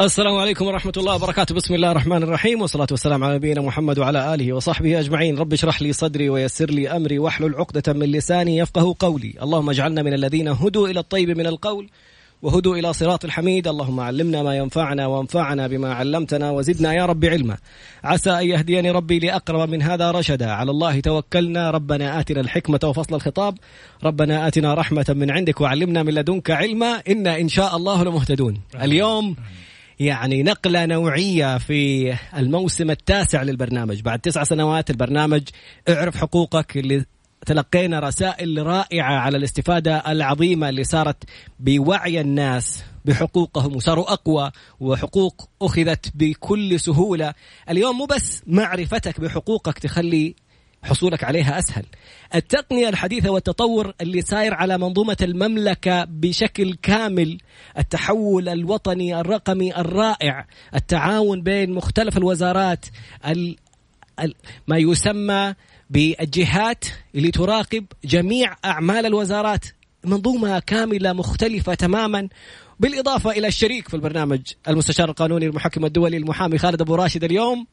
السلام عليكم ورحمة الله وبركاته. بسم الله الرحمن الرحيم والصلاة والسلام على نبينا محمد وعلى آله وصحبه أجمعين. رب اشرح لي صدري ويسر لي أمري واحلل عقدة من لساني يفقه قولي. اللهم اجعلنا من الذين هدوا إلى الطيب من القول وهدوا إلى صراط الحميد. اللهم علمنا ما ينفعنا وانفعنا بما علمتنا وزدنا يا رب علما. عسى أن يهديني ربي لأقرب من هذا رشدا. على الله توكلنا. ربنا آتنا الحكمة وفصل الخطاب. ربنا آتنا رحمة من عندك وعلمنا من لدنك علما. إنا إن شاء الله لمهتدون. اليوم يعني نقلة نوعية في الموسم التاسع للبرنامج. بعد تسع سنوات البرنامج اعرف حقوقك اللي تلقينا رسائل رائعة على الاستفادة العظيمة اللي صارت بوعي الناس بحقوقهم وصاروا أقوى وحقوق أخذت بكل سهولة. اليوم مو بس معرفتك بحقوقك تخلي حصولك عليها أسهل. التقنية الحديثة والتطور اللي صاير على منظومة المملكة بشكل كامل، التحول الوطني الرقمي الرائع، التعاون بين مختلف الوزارات، ال... ال... ما يسمى بالجهات اللي تراقب جميع أعمال الوزارات، منظومة كاملة مختلفة تماما. بالإضافة إلى الشريك في البرنامج المستشار القانوني المحكم الدولي المحامي خالد أبو راشد اليوم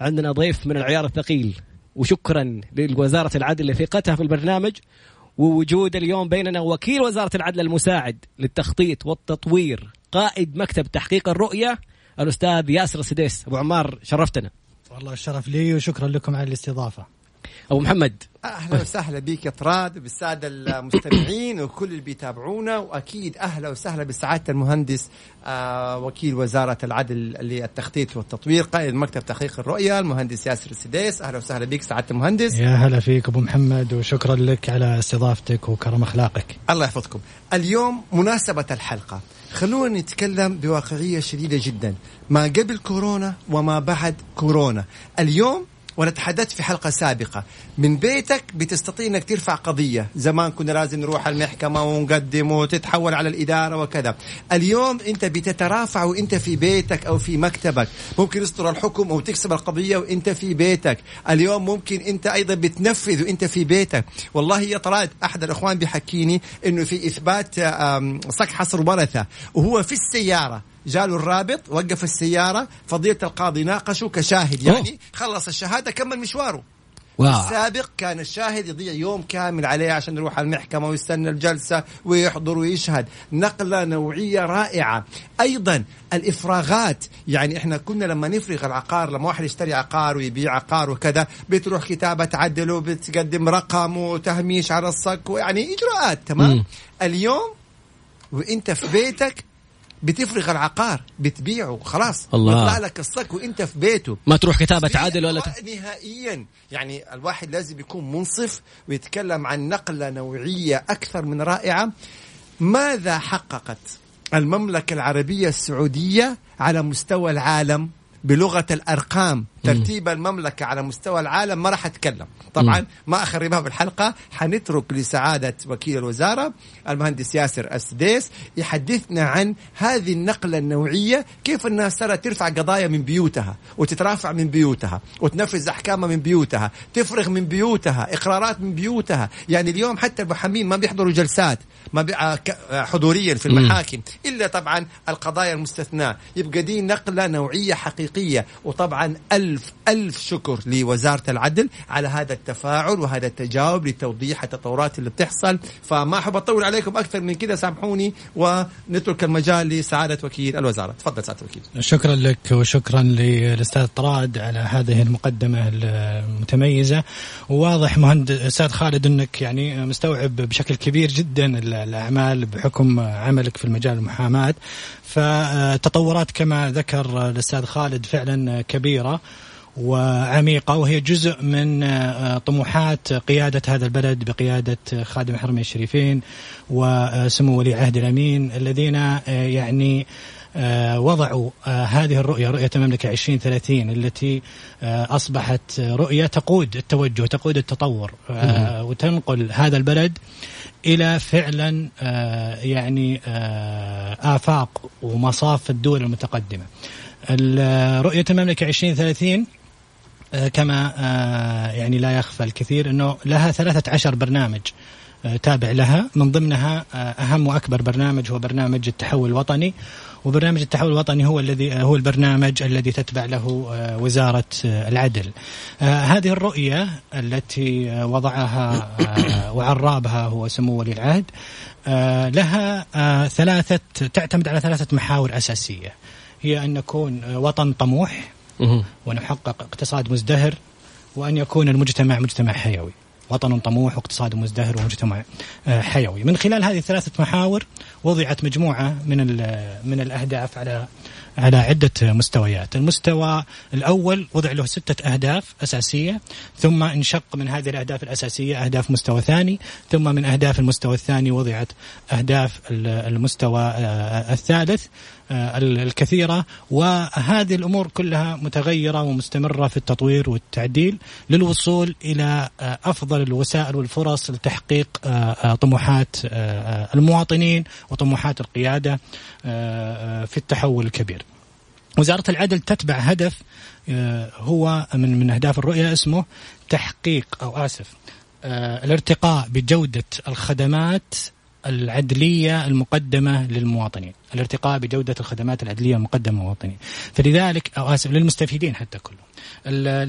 عندنا ضيف من العيار الثقيل. وشكرا لوزارة العدل لثقتها في البرنامج ووجود اليوم بيننا وكيل وزارة العدل المساعد للتخطيط والتطوير قائد مكتب تحقيق الرؤية الأستاذ ياسر السديس. أبو عمار شرفتنا. والله الشرف لي وشكرا لكم على الاستضافة. أبو محمد. أهلا وسهلا بك يا طراد بالسادة المستمعين وكل اللي بيتابعونا وأكيد أهلا وسهلا بسعادة المهندس آه وكيل وزارة العدل للتخطيط والتطوير قائد مكتب تحقيق الرؤية المهندس ياسر السديس. أهلا وسهلا بك سعادة المهندس. يا هلا فيك أبو محمد وشكرا لك على استضافتك وكرم أخلاقك. الله يحفظكم. اليوم مناسبة الحلقة. خلونا نتكلم بواقعية شديدة جدا. ما قبل كورونا وما بعد كورونا. اليوم وأنا تحدثت في حلقة سابقة. من بيتك بتستطيع إنك ترفع قضية. زمان كنا لازم نروح المحكمة ونقدم وتتحول على الإدارة وكذا. اليوم أنت بتترافع وأنت في بيتك أو في مكتبك. ممكن يصدر الحكم أو تكسب القضية وأنت في بيتك. اليوم ممكن أنت أيضا بتنفذ وأنت في بيتك. والله يا طراد أحد الإخوان بيحكيني إنه في إثبات صك حصر ورثة وهو في السيارة. جاله الرابط وقف السيارة فضيلة القاضي ناقشه كشاهد يعني خلص الشهادة كمل مشواره. واو. السابق كان الشاهد يضيع يوم كامل عليه عشان يروح على المحكمة ويستنى الجلسة ويحضر ويشهد. نقلة نوعية رائعة. أيضا الإفراغات يعني إحنا كنا لما نفرغ العقار لما واحد يشتري عقار ويبيع عقار وكذا بتروح كتابة تعدل وبتقدم رقم وتهميش على الصك يعني إجراءات تمام؟ م. اليوم وإنت في بيتك بتفرغ العقار بتبيعه خلاص. الله. يطلع لك الصك وانت في بيته. ما تروح كتابة عادل ولا ت... نهائيا يعني الواحد لازم يكون منصف ويتكلم عن نقلة نوعية أكثر من رائعة. ماذا حققت المملكة العربية السعودية على مستوى العالم بلغة الأرقام؟ ترتيب المملكة على مستوى العالم ما راح أتكلم. طبعا ما أخربها بالحلقة حنترك لسعادة وكيل الوزارة المهندس ياسر السديس يحدثنا عن هذه النقلة النوعية كيف الناس صارت ترفع قضايا من بيوتها وتترافع من بيوتها وتنفذ أحكامها من بيوتها تفرغ من بيوتها إقرارات من بيوتها. يعني اليوم حتى المحامين ما بيحضروا جلسات ما بي... حضوريا في المحاكم. إلا طبعا القضايا المستثناة. يبقى دي نقلة نوعية حقيقية. وطبعا ألف ألف شكر لوزارة العدل على هذا التفاعل وهذا التجاوب لتوضيح التطورات اللي بتحصل. فما أحب أطول عليكم أكثر من كذا سامحوني ونترك المجال لسعادة وكيل الوزارة. تفضل سعادة الوكيل شكرا لك وشكرا للأستاذ طراد على هذه المقدمة المتميزة. وواضح مهندس أستاذ خالد أنك يعني مستوعب بشكل كبير جدا الأعمال بحكم عملك في المجال المحاماة. فتطورات كما ذكر الأستاذ خالد فعلا كبيرة. وعميقة وهي جزء من طموحات قيادة هذا البلد بقيادة خادم الحرمين الشريفين وسمو ولي عهد الأمين الذين يعني وضعوا هذه الرؤية رؤية المملكة 2030 التي أصبحت رؤية تقود التوجه تقود التطور وتنقل هذا البلد إلى فعلا يعني آفاق ومصاف الدول المتقدمة. رؤية المملكة 2030 كما يعني لا يخفى الكثير إنه لها 13 برنامج تابع لها. من ضمنها أهم وأكبر برنامج هو برنامج التحول الوطني. وبرنامج التحول الوطني هو الذي هو البرنامج الذي تتبع له وزارة العدل. هذه الرؤية التي وضعها وعرابها هو سمو ولي العهد لها ثلاثة تعتمد على ثلاثة محاور أساسية. هي أن نكون وطن طموح ونحقق اقتصاد مزدهر وأن يكون المجتمع مجتمع حيوي. وطن طموح واقتصاد مزدهر ومجتمع آه، حيوي. من خلال هذه الثلاثة محاور وضعت مجموعة من من الأهداف على على عدة مستويات. المستوى الأول وضع له ستة أهداف أساسية ثم انشق من هذه الأهداف الأساسية أهداف مستوى ثاني ثم من أهداف المستوى الثاني وضعت أهداف المستوى آه، الثالث آه، الكثيرة. وهذه الأمور كلها متغيرة ومستمرة في التطوير والتعديل للوصول إلى آه، أفضل الوسائل والفرص لتحقيق طموحات المواطنين وطموحات القيادة في التحول الكبير. وزارة العدل تتبع هدف آه، هو من من أهداف الرؤية اسمه تحقيق أو آسف آه، الارتقاء بجودة الخدمات العدلية المقدمة للمواطنين. الارتقاء بجودة الخدمات العدلية المقدمة للمواطنين فلذلك أو آسف للمستفيدين حتى كلهم.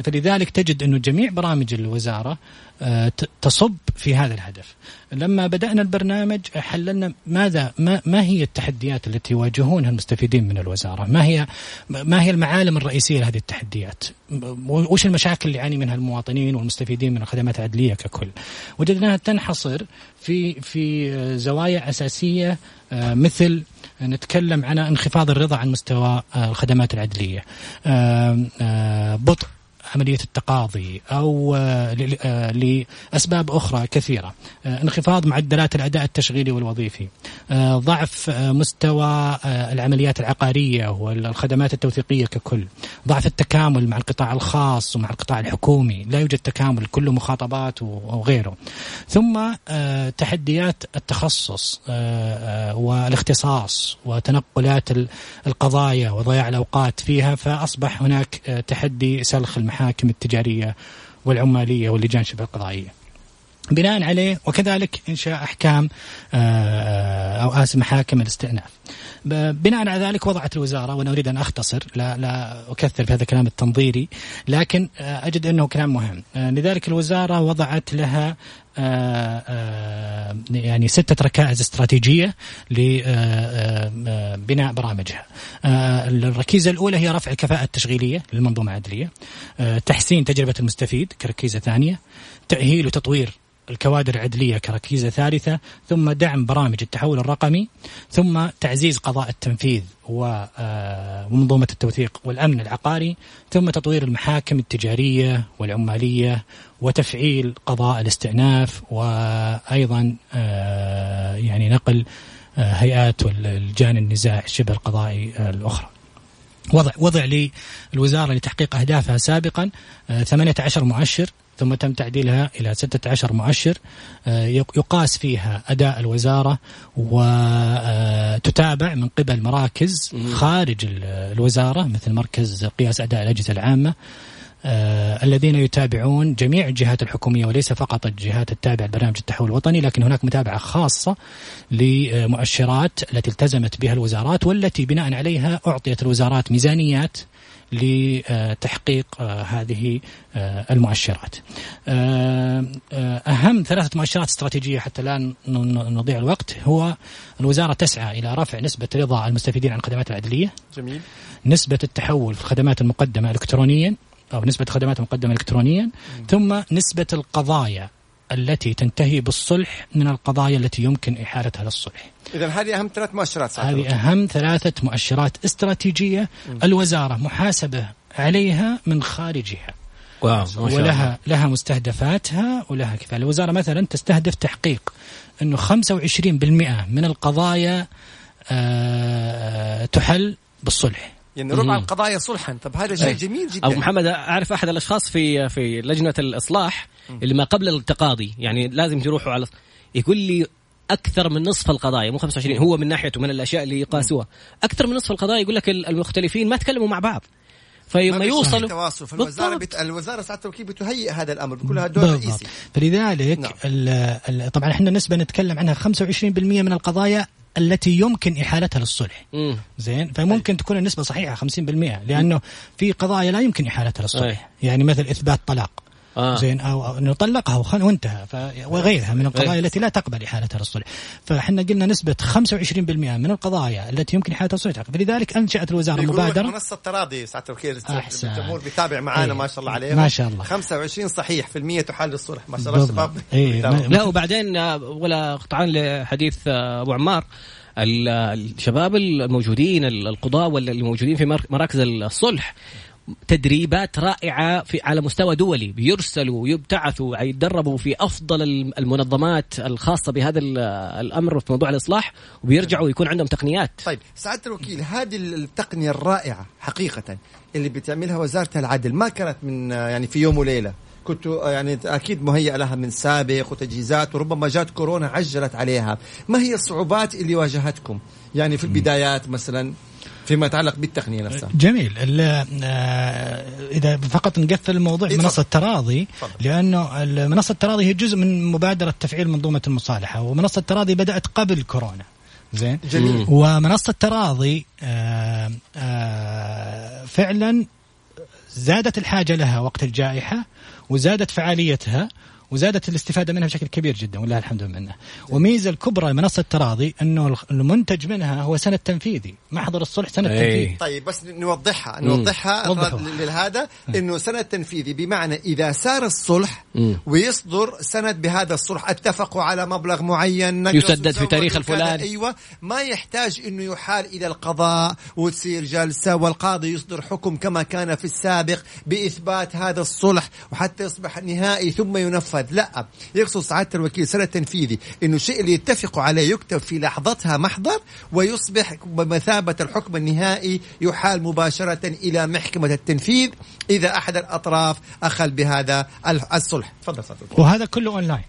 فلذلك تجد أنه جميع برامج الوزارة آه، تصب في هذا الهدف. لما بدأنا البرنامج حللنا ماذا ما, ما هي التحديات التي يواجهونها المستفيدين من الوزارة؟ ما هي ما هي المعالم الرئيسية لهذه التحديات؟ وش المشاكل اللي يعاني منها المواطنين والمستفيدين من الخدمات العدلية ككل؟ وجدناها تنحصر في في زوايا أساسية آه، مثل نتكلم عن انخفاض الرضا عن مستوى آه، الخدمات العدلية. بطء عملية التقاضي أو آه، آه، لأسباب أخرى كثيرة. آه، انخفاض معدلات الأداء التشغيلي والوظيفي. ضعف مستوى العمليات العقارية والخدمات التوثيقية ككل. ضعف التكامل مع القطاع الخاص ومع القطاع الحكومي. لا يوجد تكامل كله مخاطبات وغيره ثم تحديات التخصص والاختصاص وتنقلات القضايا وضياع الأوقات فيها. فأصبح هناك تحدي سلخ المحاكم المحاكم التجارية والعمالية واللجان شبه القضائية بناء عليه وكذلك إنشاء أحكام آه، أو اسف محاكم الاستئناف. بناء على ذلك وضعت الوزارة وأنا أريد أن أختصر لا لا أكثر في هذا الكلام التنظيري لكن آه، أجد أنه كلام مهم آه، لذلك الوزارة وضعت لها يعني ستة ركائز استراتيجية لبناء برامجها. الركيزة الأولى هي رفع الكفاءة التشغيلية للمنظومة العدلية. تحسين تجربة المستفيد كركيزة ثانية. تأهيل وتطوير الكوادر العدلية كركيزة ثالثة ثم دعم برامج التحول الرقمي ثم تعزيز قضاء التنفيذ آه، ومنظومة التوثيق والأمن العقاري ثم تطوير المحاكم التجارية والعمالية وتفعيل قضاء الاستئناف وأيضا آه، يعني نقل آه، هيئات والجان النزاع شبه القضائي الأخرى. وضع وضع للوزارة لتحقيق أهدافها سابقا 18 مؤشر ثم تم تعديلها إلى 16 مؤشر آه، يقاس فيها أداء الوزارة وتتابع من قبل مراكز خارج الوزارة مثل مركز قياس أداء الأجهزة العامة آه الذين يتابعون جميع الجهات الحكومية وليس فقط الجهات التابعة لبرنامج التحول الوطني لكن هناك متابعة خاصة لمؤشرات التي التزمت بها الوزارات والتي بناء عليها أعطيت الوزارات ميزانيات لتحقيق آه، هذه آه، المؤشرات. آه، أهم ثلاثة مؤشرات استراتيجية حتى لا نضيع الوقت هو الوزارة تسعى إلى رفع نسبة رضا المستفيدين عن الخدمات العدلية. جميل. نسبة التحول في الخدمات المقدمة إلكترونيا أو نسبة الخدمات المقدمة إلكترونيا ثم نسبة القضايا. التي تنتهي بالصلح من القضايا التي يمكن إحالتها للصلح. إذا هذه أهم ثلاث مؤشرات هذه أهم ثلاثة مؤشرات استراتيجية م. الوزارة محاسبة عليها من خارجها. واو ولها الله. لها مستهدفاتها ولها كفاية الوزارة مثلا تستهدف تحقيق أنه 25% من القضايا آه تحل بالصلح. يعني ربع القضايا صلحا. طب هذا شيء جميل جدا. أو محمد أعرف أحد الأشخاص في في لجنة الإصلاح اللي ما قبل التقاضي يعني لازم يروحوا على يقول لي أكثر من نصف القضايا مو 25 هو من ناحيته من الأشياء اللي يقاسوها. أكثر من نصف القضايا يقول لك المختلفين ما تكلموا مع بعض. فلما يوصلوا تواصل فالوزارة بت... الوزارة ساعه التوكيل بتهيئ هذا الأمر بيكون لها دور رئيسي. فلذلك نعم. ال... ال... طبعا إحنا نسبة نتكلم عنها 25% من القضايا التي يمكن إحالتها للصلح. مم. زين؟ فممكن تكون النسبة صحيحة 50% لأنه في قضايا لا يمكن إحالتها للصلح. يعني مثل إثبات طلاق. آه. زين أو إنه طلقها وانتهى وغيرها من القضايا إيه. التي لا تقبل احالتها للصلح فإحنا قلنا نسبة 25% من القضايا التي يمكن احالتها للصلح فلذلك أنشأت الوزارة مبادرة. منصة تراضي سعاده الوكيل الجمهور بيتابع معانا ما شاء الله عليه. ما شاء الله. 25 صحيح في المية تحال للصلح ما شاء الله شباب. إيه. لا وبعدين آه، ولا قطعان لحديث آه، أبو عمار. الشباب الموجودين القضاة والموجودين في مراكز الصلح تدريبات رائعة في على مستوى دولي. بيرسلوا ويبتعثوا يتدربوا في أفضل المنظمات الخاصة بهذا الأمر في موضوع الإصلاح وبيرجعوا يكون عندهم تقنيات. طيب سعادة الوكيل هذه التقنية الرائعة حقيقة اللي بتعملها وزارة العدل ما كانت من يعني في يوم وليلة. كنت يعني أكيد مهيئ لها من سابق وتجهيزات وربما جات كورونا عجلت عليها. ما هي الصعوبات اللي واجهتكم؟ يعني في البدايات مثلا. فيما يتعلق بالتقنيه نفسها. جميل. آه، إذا فقط نقفل الموضوع منصة التراضي لأنه منصة التراضي هي جزء من مبادرة تفعيل منظومة المصالحة ومنصة التراضي بدأت قبل كورونا. زين؟ جميل. ومنصة التراضي آه، آه، فعلا زادت الحاجة لها وقت الجائحة وزادت فعاليتها وزادت الاستفادة منها بشكل كبير جدا ولله الحمد منه وميزة الكبرى منصه التراضي إنه المنتج منها هو سند تنفيذي محضر الصلح سند أي. تنفيذي. طيب بس نوضحها نوضحها لهذا إنه سند تنفيذي بمعنى إذا سار الصلح مم. ويصدر سند بهذا الصلح اتفقوا على مبلغ معين يسدد في تاريخ الفلاني أيوه ما يحتاج إنه يحال إلى القضاء وتصير جلسة والقاضي يصدر حكم كما كان في السابق بإثبات هذا الصلح وحتى يصبح نهائي ثم ينفذ. ينفذ لا. يقصد سعاده الوكيل سنة تنفيذي. إنه الشيء اللي يتفقوا عليه يكتب في لحظتها محضر ويصبح بمثابه الحكم النهائي يحال مباشرة إلى محكمة التنفيذ. إذا أحد الأطراف أخل بهذا الصلح. تفضل وهذا كله اونلاين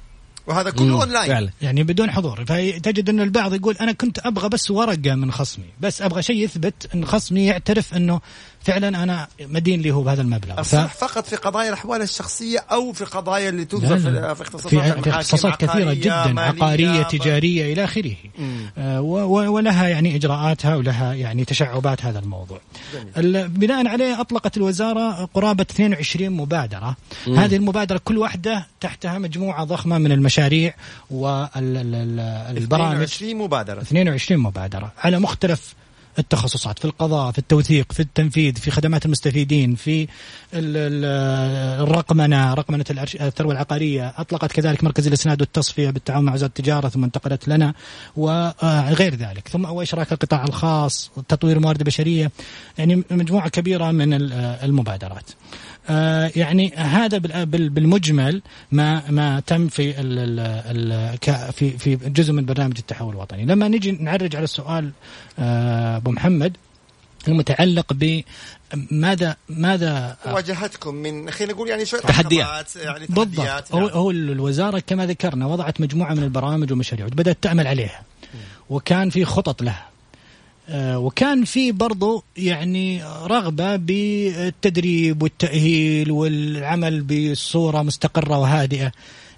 وهذا كله اونلاين فعلا. يعني بدون حضور. فتجد إن البعض يقول أنا كنت أبغى بس ورقة من خصمي. بس أبغى شيء يثبت إن خصمي يعترف إنه فعلا أنا مدين لي هو بهذا المبلغ. ف... فقط في قضايا الأحوال الشخصية أو في قضايا اللي تنظر في, في اختصاصات في, في اختصاصات كثيرة جدا عقارية تجارية إلى آخره. آه ولها يعني إجراءاتها ولها يعني تشعبات هذا الموضوع. بناء عليه أطلقت الوزارة قرابة 22 مبادرة. مم. هذه المبادرة كل واحدة تحتها مجموعة ضخمة من المشاريع والبرامج 22 مبادرة. 22 مبادرة على مختلف التخصصات في القضاء في التوثيق في التنفيذ في خدمات المستفيدين في الرقمنة رقمنة الثروة العقارية. أطلقت كذلك مركز الإسناد والتصفية بالتعاون مع وزارة التجارة ثم انتقلت لنا وغير ذلك. ثم وإشراك القطاع الخاص تطوير الموارد البشرية يعني مجموعة كبيرة من المبادرات. آه، يعني هذا بالمجمل ما ما تم في في في جزء من برنامج التحول الوطني. لما نجي نعرج على السؤال آه، أبو محمد المتعلق ب ماذا ماذا؟ واجهتكم من خلينا نقول يعني شوية تحديات. يعني بالضبط. هو, نعم. هو الوزارة كما ذكرنا وضعت مجموعة من البرامج والمشاريع وبدأت تعمل عليها. وكان في خطط لها. آه، وكان في برضو يعني رغبة بالتدريب والتأهيل والعمل بصورة مستقرة وهادئة.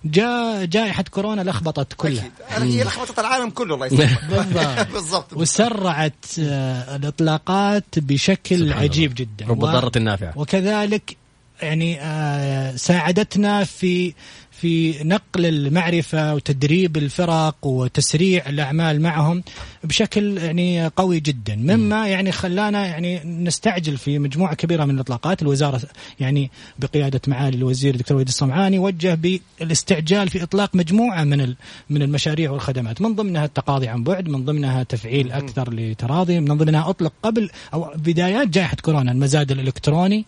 جاء جائحة كورونا لخبطت كلها. هي لخبطت العالم كله الله يسلمك. بالضبط. بالضبط. وسرعت آه، الإطلاقات بشكل عجيب جدا. رب الضارة النافعة. وكذلك يعني آه، ساعدتنا في في نقل المعرفة وتدريب الفرق وتسريع الأعمال معهم بشكل يعني قوي جدا. مما يعني خلانا يعني نستعجل في مجموعة كبيرة من الإطلاقات. الوزارة يعني بقيادة معالي الوزير الدكتور وليد الصمعاني وجه بالاستعجال في إطلاق مجموعة من من المشاريع والخدمات. من ضمنها التقاضي عن بعد من ضمنها تفعيل أكثر لتراضي من ضمنها أطلق قبل أو بدايات جائحة كورونا المزاد الإلكتروني.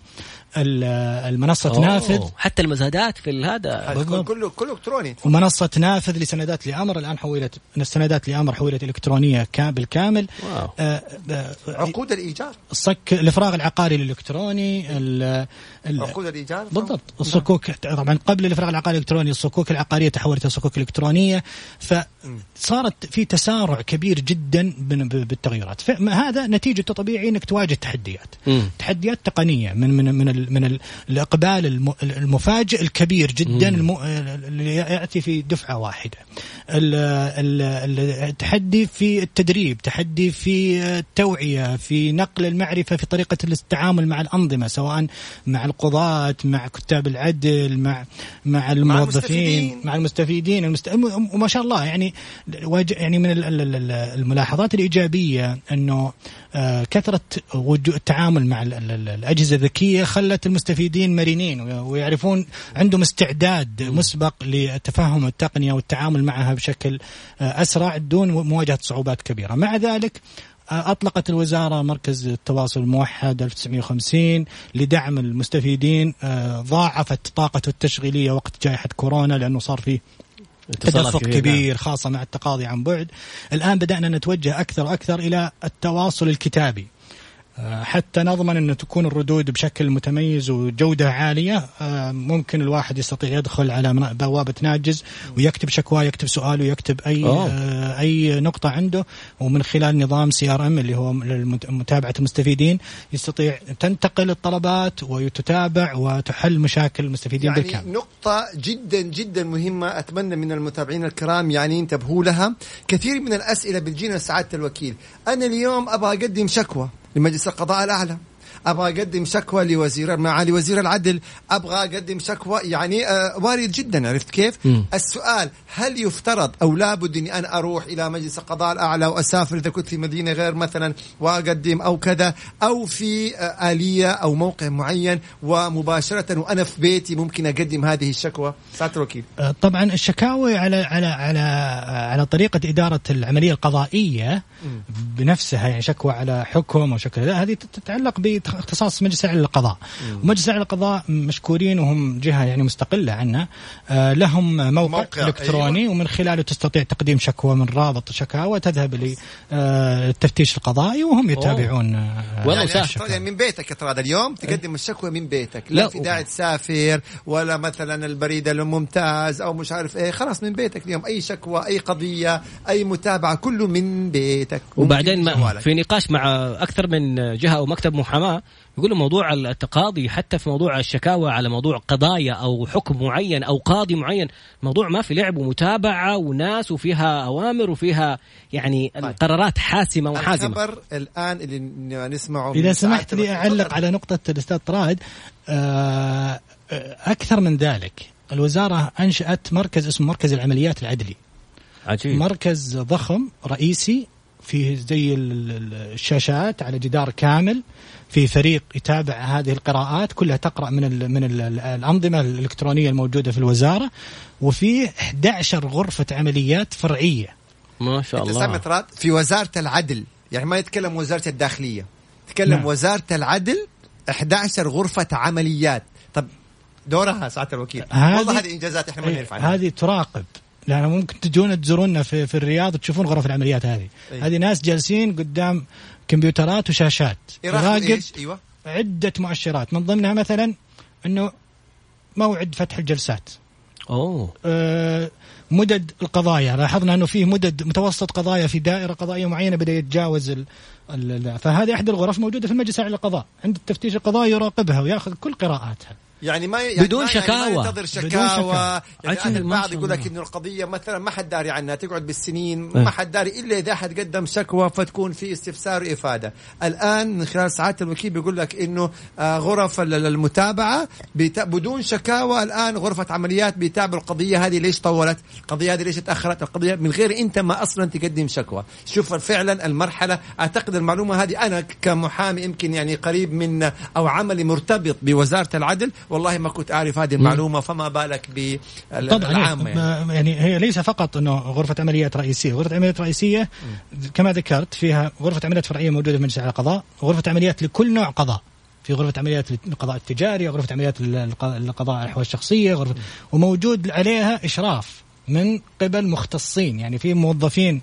المنصة أوه. نافذ. حتى المزادات في هذا. كله كله إلكتروني. ومنصة نافذ لسندات لأمر. الآن حولت السندات لأمر حولت إلكترونية بالكامل. آه آه عقود الإيجار. الصك الإفراغ العقاري الإلكتروني عقود الإيجار. بالضبط. الصكوك طبعا قبل الإفراغ العقاري الإلكتروني الصكوك العقارية تحولت إلى صكوك إلكترونية. ف صارت في تسارع كبير جدا بالتغيرات. هذا نتيجته طبيعي إنك تواجه تحديات. م. تحديات تقنية من من من من الإقبال المفاجئ الكبير جدا اللي يأتي في دفعة واحدة. التحدي في التدريب تحدي في التوعية في نقل المعرفة في طريقة التعامل مع الأنظمة سواء مع القضاة مع كتاب العدل مع مع الموظفين مع المستفيدين, المست... وما شاء الله يعني يعني من الملاحظات الإيجابية أنه آه، كثرة التعامل مع الأجهزة الذكية خلت المستفيدين مرنين ويعرفون عندهم استعداد مسبق لتفهم التقنية والتعامل معها بشكل آه، أسرع دون مواجهة صعوبات كبيرة. مع ذلك أطلقت الوزارة مركز التواصل الموحد 1950 لدعم المستفيدين آه، ضاعفت طاقته التشغيلية وقت جائحة كورونا لأنه صار فيه تدفق كبير نعم. خاصة مع التقاضي عن بعد الآن بدأنا نتوجه أكثر وأكثر إلى التواصل الكتابي حتى نضمن أن تكون الردود بشكل متميز وجودة عالية آه، ممكن الواحد يستطيع يدخل على بوابة ناجز ويكتب شكوى يكتب سؤال ويكتب أي أوه. آه، أي نقطة عنده. ومن خلال نظام CRM اللي هو متابعة المستفيدين يستطيع تنتقل الطلبات وتتابع وتحل مشاكل المستفيدين يعني بالكامل. نقطة جدا جدا مهمة أتمنى من المتابعين الكرام يعني ينتبهوا لها. كثير من الأسئلة بتجينا سعادة الوكيل. أنا اليوم أبغى أقدم شكوى. لمجلس القضاء الأعلى. أبغى أقدم شكوى لوزير معالي وزير العدل أبغى أقدم شكوى يعني آه وارد جدا عرفت كيف م. السؤال هل يفترض أو لابد إني أنا أروح إلى مجلس القضاء الأعلى وأسافر إذا كنت في مدينة غير مثلا وأقدم أو كذا أو في آه آلية أو موقع معين ومباشرة وأنا في بيتي ممكن أقدم هذه الشكوى الوكيل آه طبعا الشكاوي على على على على طريقة إدارة العملية القضائية. بنفسها يعني شكوى على حكم أو شكوى هذه تتعلق اختصاص مجلس الاعلى للقضاء ومجلس الاعلى للقضاء مشكورين وهم جهة يعني مستقلة عنا آه لهم موقع, موقع إلكتروني أيوة. ومن خلاله تستطيع تقديم شكوى من رابط شكاوى تذهب للتفتيش القضائي وهم يتابعون آه والله يعني, يعني من بيتك ترى اليوم تقدم الشكوى من بيتك. لا, لا في داعي تسافر ولا مثلا البريد الممتاز أو مش عارف إيه. خلاص من بيتك اليوم. أي شكوى أي قضية أي متابعة كله من بيتك. وبعدين في نقاش مع أكثر من جهة أو مكتب محاماة يقولوا موضوع التقاضي حتى في موضوع الشكاوى على موضوع قضايا أو حكم معين أو قاضي معين موضوع ما في لعب ومتابعة وناس وفيها أوامر وفيها يعني طيب. قرارات حاسمة وحازمه الخبر الآن اللي نسمعه إذا سمحت لي أعلق على نقطة الأستاذ طراد. آه، أكثر من ذلك الوزارة أنشأت مركز اسمه مركز العمليات العدلي. عجيب. مركز ضخم رئيسي فيه زي الشاشات على جدار كامل في فريق يتابع هذه القراءات كلها تقرأ من ال من ال الأنظمة الإلكترونية الموجودة في الوزارة وفي 11 غرفة عمليات فرعية. ما شاء الله. في وزارة العدل. يعني ما يتكلم وزارة الداخلية. يتكلم نعم. وزارة العدل 11 غرفة عمليات. طب دورها سعاده الوكيل. والله هذه إنجازات إحنا ما إيه، نعرف عنها. هذه تراقب. لأن ممكن تجون تزورونا في, في الرياض تشوفون غرف العمليات هذه. أيه. هذه ناس جالسين قدام كمبيوترات وشاشات. يراقب أيوه. عدة مؤشرات. من ضمنها مثلا إنه موعد فتح الجلسات. أوه. آه مدد القضايا. لاحظنا إنه فيه مدد متوسط قضايا في دائرة قضائية معينة بدأ يتجاوز ال ال فهذه إحدى الغرف موجودة في المجلس الأعلى للقضاء. عند التفتيش القضائي يراقبها ويأخذ كل قراءاتها. يعني ما يعني بدون ما شكاوى يعني ما ينتظر شكاوى. يعني البعض يقول لك إنه القضية مثلا ما حد داري عنها تقعد بالسنين ما حد داري إلا إذا حد قدم شكوى فتكون في استفسار وإفادة. الآن من خلال ساعات الوكيل بيقول لك إنه آه، غرف المتابعة بدون شكاوى الآن غرفة عمليات بيتابعوا القضية هذه ليش طولت؟ القضية هذه ليش تأخرت؟ القضية من غير أنت ما أصلا تقدم شكوى. شوف فعلا المرحلة أعتقد المعلومة هذه أنا كمحامي يمكن يعني قريب من أو عملي مرتبط بوزارة العدل والله ما كنت أعرف هذه المعلومة فما بالك بالعامه يعني. يعني. هي ليس فقط إنه غرفة عمليات رئيسية غرفة عمليات رئيسية كما ذكرت فيها غرفة عمليات فرعية موجودة في مجلس القضاء غرفة عمليات لكل نوع قضاء. في غرفة عمليات القضاء التجاري غرفة عمليات القضاء الأحوال الشخصية غرفة وموجود عليها إشراف من قبل مختصين يعني في موظفين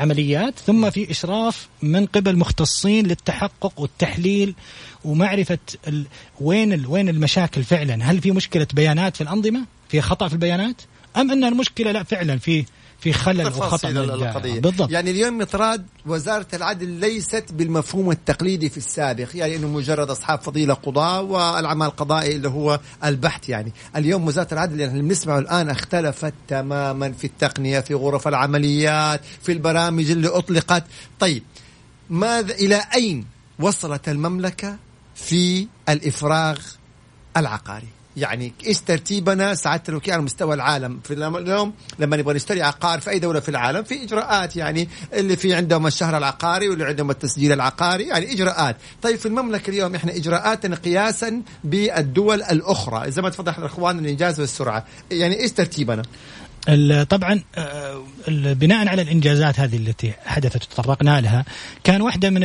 عمليات ثم في إشراف من قبل مختصين للتحقق والتحليل ومعرفة ال... وين ال... وين المشاكل فعلا. هل في مشكلة بيانات في الأنظمة؟ في خطأ في البيانات؟ أم أن المشكلة لا فعلا في في خلل وخطأ القضية. بالضبط. يعني اليوم مطراد وزارة العدل ليست بالمفهوم التقليدي في السابق يعني إنه مجرد أصحاب فضيلة قضاه والعمل القضائي اللي هو البحث يعني. اليوم وزارة العدل اللي بنسمعه الآن اختلفت تماما في التقنية في غرف العمليات في البرامج اللي أطلقت. طيب ماذا إلى أين وصلت المملكة في الإفراغ العقاري؟ يعني إيش ترتيبنا سعاده الوكيل على مستوى العالم في اليوم لما نبغى نشتري عقار في أي دولة في العالم في إجراءات يعني اللي في عندهم الشهر العقاري واللي عندهم التسجيل العقاري يعني إجراءات. طيب في المملكة اليوم إحنا اجراءاتنا قياسا بالدول الأخرى. زي ما تفضل الإخوان الإنجاز والسرعة. يعني إيش ترتيبنا؟ طبعا آه، بناء على الإنجازات هذه التي حدثت وتطرقنا لها كان واحدة من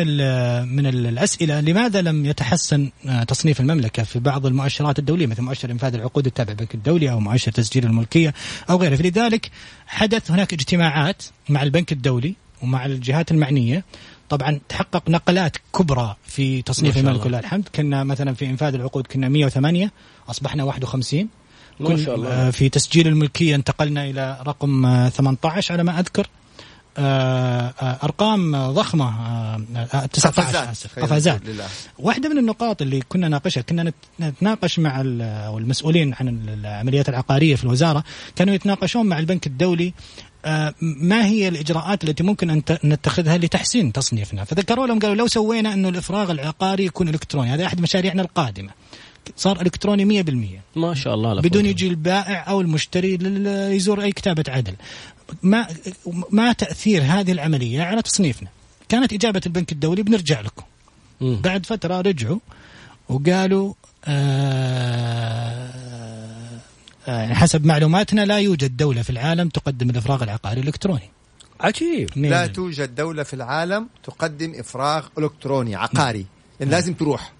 من الأسئلة لماذا لم يتحسن آه، تصنيف المملكة في بعض المؤشرات الدولية مثل مؤشر إنفاذ العقود التابع للبنك الدولي أو مؤشر تسجيل الملكية أو غيره. فلذلك حدث هناك اجتماعات مع البنك الدولي ومع الجهات المعنية. طبعا تحقق نقلات كبرى في تصنيف المملكة الحمد كنا مثلا في إنفاذ العقود كنا 108 أصبحنا 51 ما شاء الله. آه، في تسجيل الملكية انتقلنا إلى رقم 18 آه، على ما أذكر. آه، أرقام ضخمة 19 آسف قفزات. واحدة من النقاط اللي كنا ناقشها كنا نتناقش مع المسؤولين عن العمليات العقارية في الوزارة كانوا يتناقشون مع البنك الدولي ما هي الإجراءات التي ممكن أن نتخذها لتحسين تصنيفنا؟ فذكروا لهم قالوا لو سوينا انه الإفراغ العقاري يكون إلكتروني. هذا أحد مشاريعنا القادمة. صار إلكتروني 100% ما شاء الله بدون يجي البائع أو المشتري يزور أي كتابه عدل. ما ما تأثير هذه العملية على تصنيفنا. كانت إجابة البنك الدولي بنرجع لكم. م. بعد فترة رجعوا وقالوا آه يعني حسب معلوماتنا لا يوجد دولة في العالم تقدم الإفراغ العقاري الإلكتروني. عجيب. لا توجد دولة في العالم تقدم إفراغ إلكتروني عقاري. يعني لازم تروح.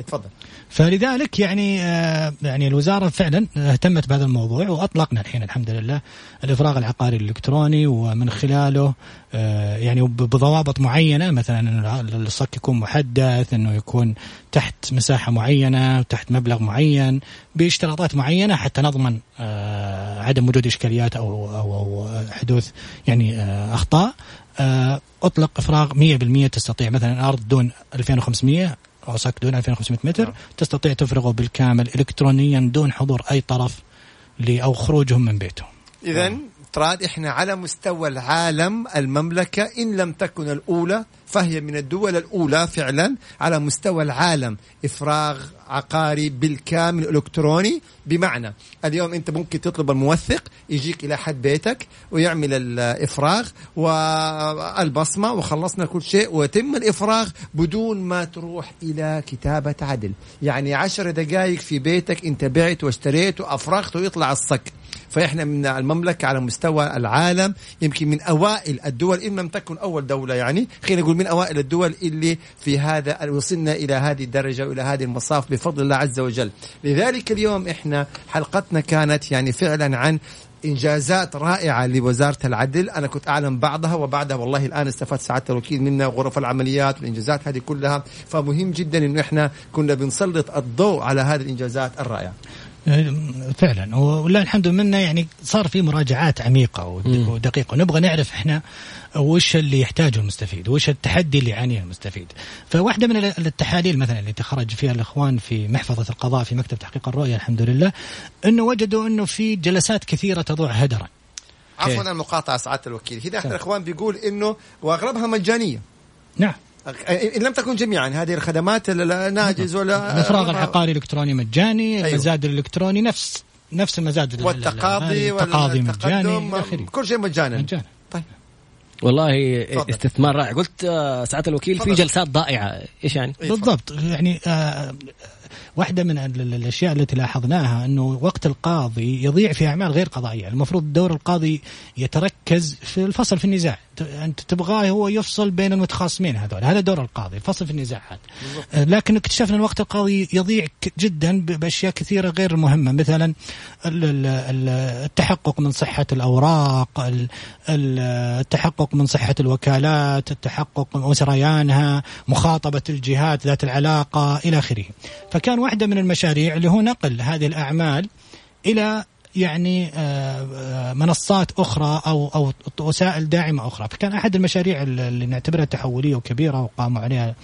اتفضل فلذلك يعني آه يعني الوزارة فعلا اهتمت بهذا الموضوع وأطلقنا الحين الحمد لله الإفراغ العقاري الإلكتروني ومن خلاله آه يعني بضوابط معينة مثلا الصك يكون محدث إنه يكون تحت مساحة معينة تحت مبلغ معين باشتراطات معينة حتى نضمن آه عدم وجود إشكاليات أو أو, أو حدوث يعني آه أخطاء. آه، أطلق إفراغ 100% تستطيع مثلا ارض دون 2500 صك دون 2500 متر نعم. تستطيع تفرغه بالكامل الكترونيا دون حضور أي طرف أو خروجهم من بيتهم اذا نعم. تراد إحنا على مستوى العالم المملكة إن لم تكن الأولى فهي من الدول الأولى فعلا على مستوى العالم. إفراغ عقاري بالكامل الكتروني بمعنى اليوم أنت ممكن تطلب الموثق يجيك إلى حد بيتك ويعمل الإفراغ والبصمة وخلصنا كل شيء ويتم الإفراغ بدون ما تروح إلى كتابة عدل. يعني عشر دقائق في بيتك أنت بعت واشتريت وأفرغت ويطلع الصك. فإحنا من المملكة على مستوى العالم يمكن من أوائل الدول إن لم تكن أول دولة يعني خلينا نقول من أوائل الدول اللي في هذا وصلنا إلى هذه الدرجة وإلى هذه المصاف بفضل الله عز وجل. لذلك اليوم إحنا حلقتنا كانت يعني فعلا عن إنجازات رائعة لوزارة العدل. أنا كنت أعلم بعضها وبعدها والله الآن استفدت سعادة الوكيل منا غرف العمليات والإنجازات هذه كلها. فمهم جدا إنه إحنا كنا بنسلط الضوء على هذه الإنجازات الرائعة. فعلا. ولله الحمد منا يعني صار في مراجعات عميقة ودقيقة. ونبغى نعرف إحنا وش اللي يحتاجه المستفيد وش التحدي اللي يعانيه المستفيد. فواحدة من التحاليل مثلا اللي تخرج فيها الإخوان في محفظة القضاء في مكتب تحقيق الرؤية الحمد لله إنه وجدوا إنه في جلسات كثيرة تضوع هدرا. عفوا المقاطعة سعادة الوكيل. هنا احد الإخوان بيقول إنه وأغلبها مجانية. نعم. إن لم تكن جميعا هذه الخدمات ناجز ولا الإفراغ العقاري الإلكتروني مجاني أيوه. المزاد الإلكتروني نفس نفس المزاد والتقاضي والتقاضي مجاني كل شيء مجانا. مجانا. طيب. والله فضل. استثمار رائع. قلت آه، سعاده الوكيل فضل. في جلسات ضائعة. إيش يعني؟ بالضبط. يعني آه واحدة من الأشياء التي لاحظناها أنه وقت القاضي يضيع في أعمال غير قضائية. المفروض دور القاضي يتركز في الفصل في النزاع. أنت تبغاه هو يفصل بين المتخاصمين هذول. هذا دور القاضي الفصل في النزاعات لكن اكتشفنا أن وقت القاضي يضيع جدا بأشياء كثيرة غير مهمة. مثلا التحقق من صحة الأوراق التحقق من صحة الوكالات التحقق من سريانها مخاطبة الجهات ذات العلاقة إلى آخره. فكان واحدة من المشاريع اللي هو نقل هذه الأعمال إلى يعني منصات أخرى أو أو وسائل داعمة أخرى. فكان أحد المشاريع اللي نعتبرها تحولية وكبيرة وقاموا عليها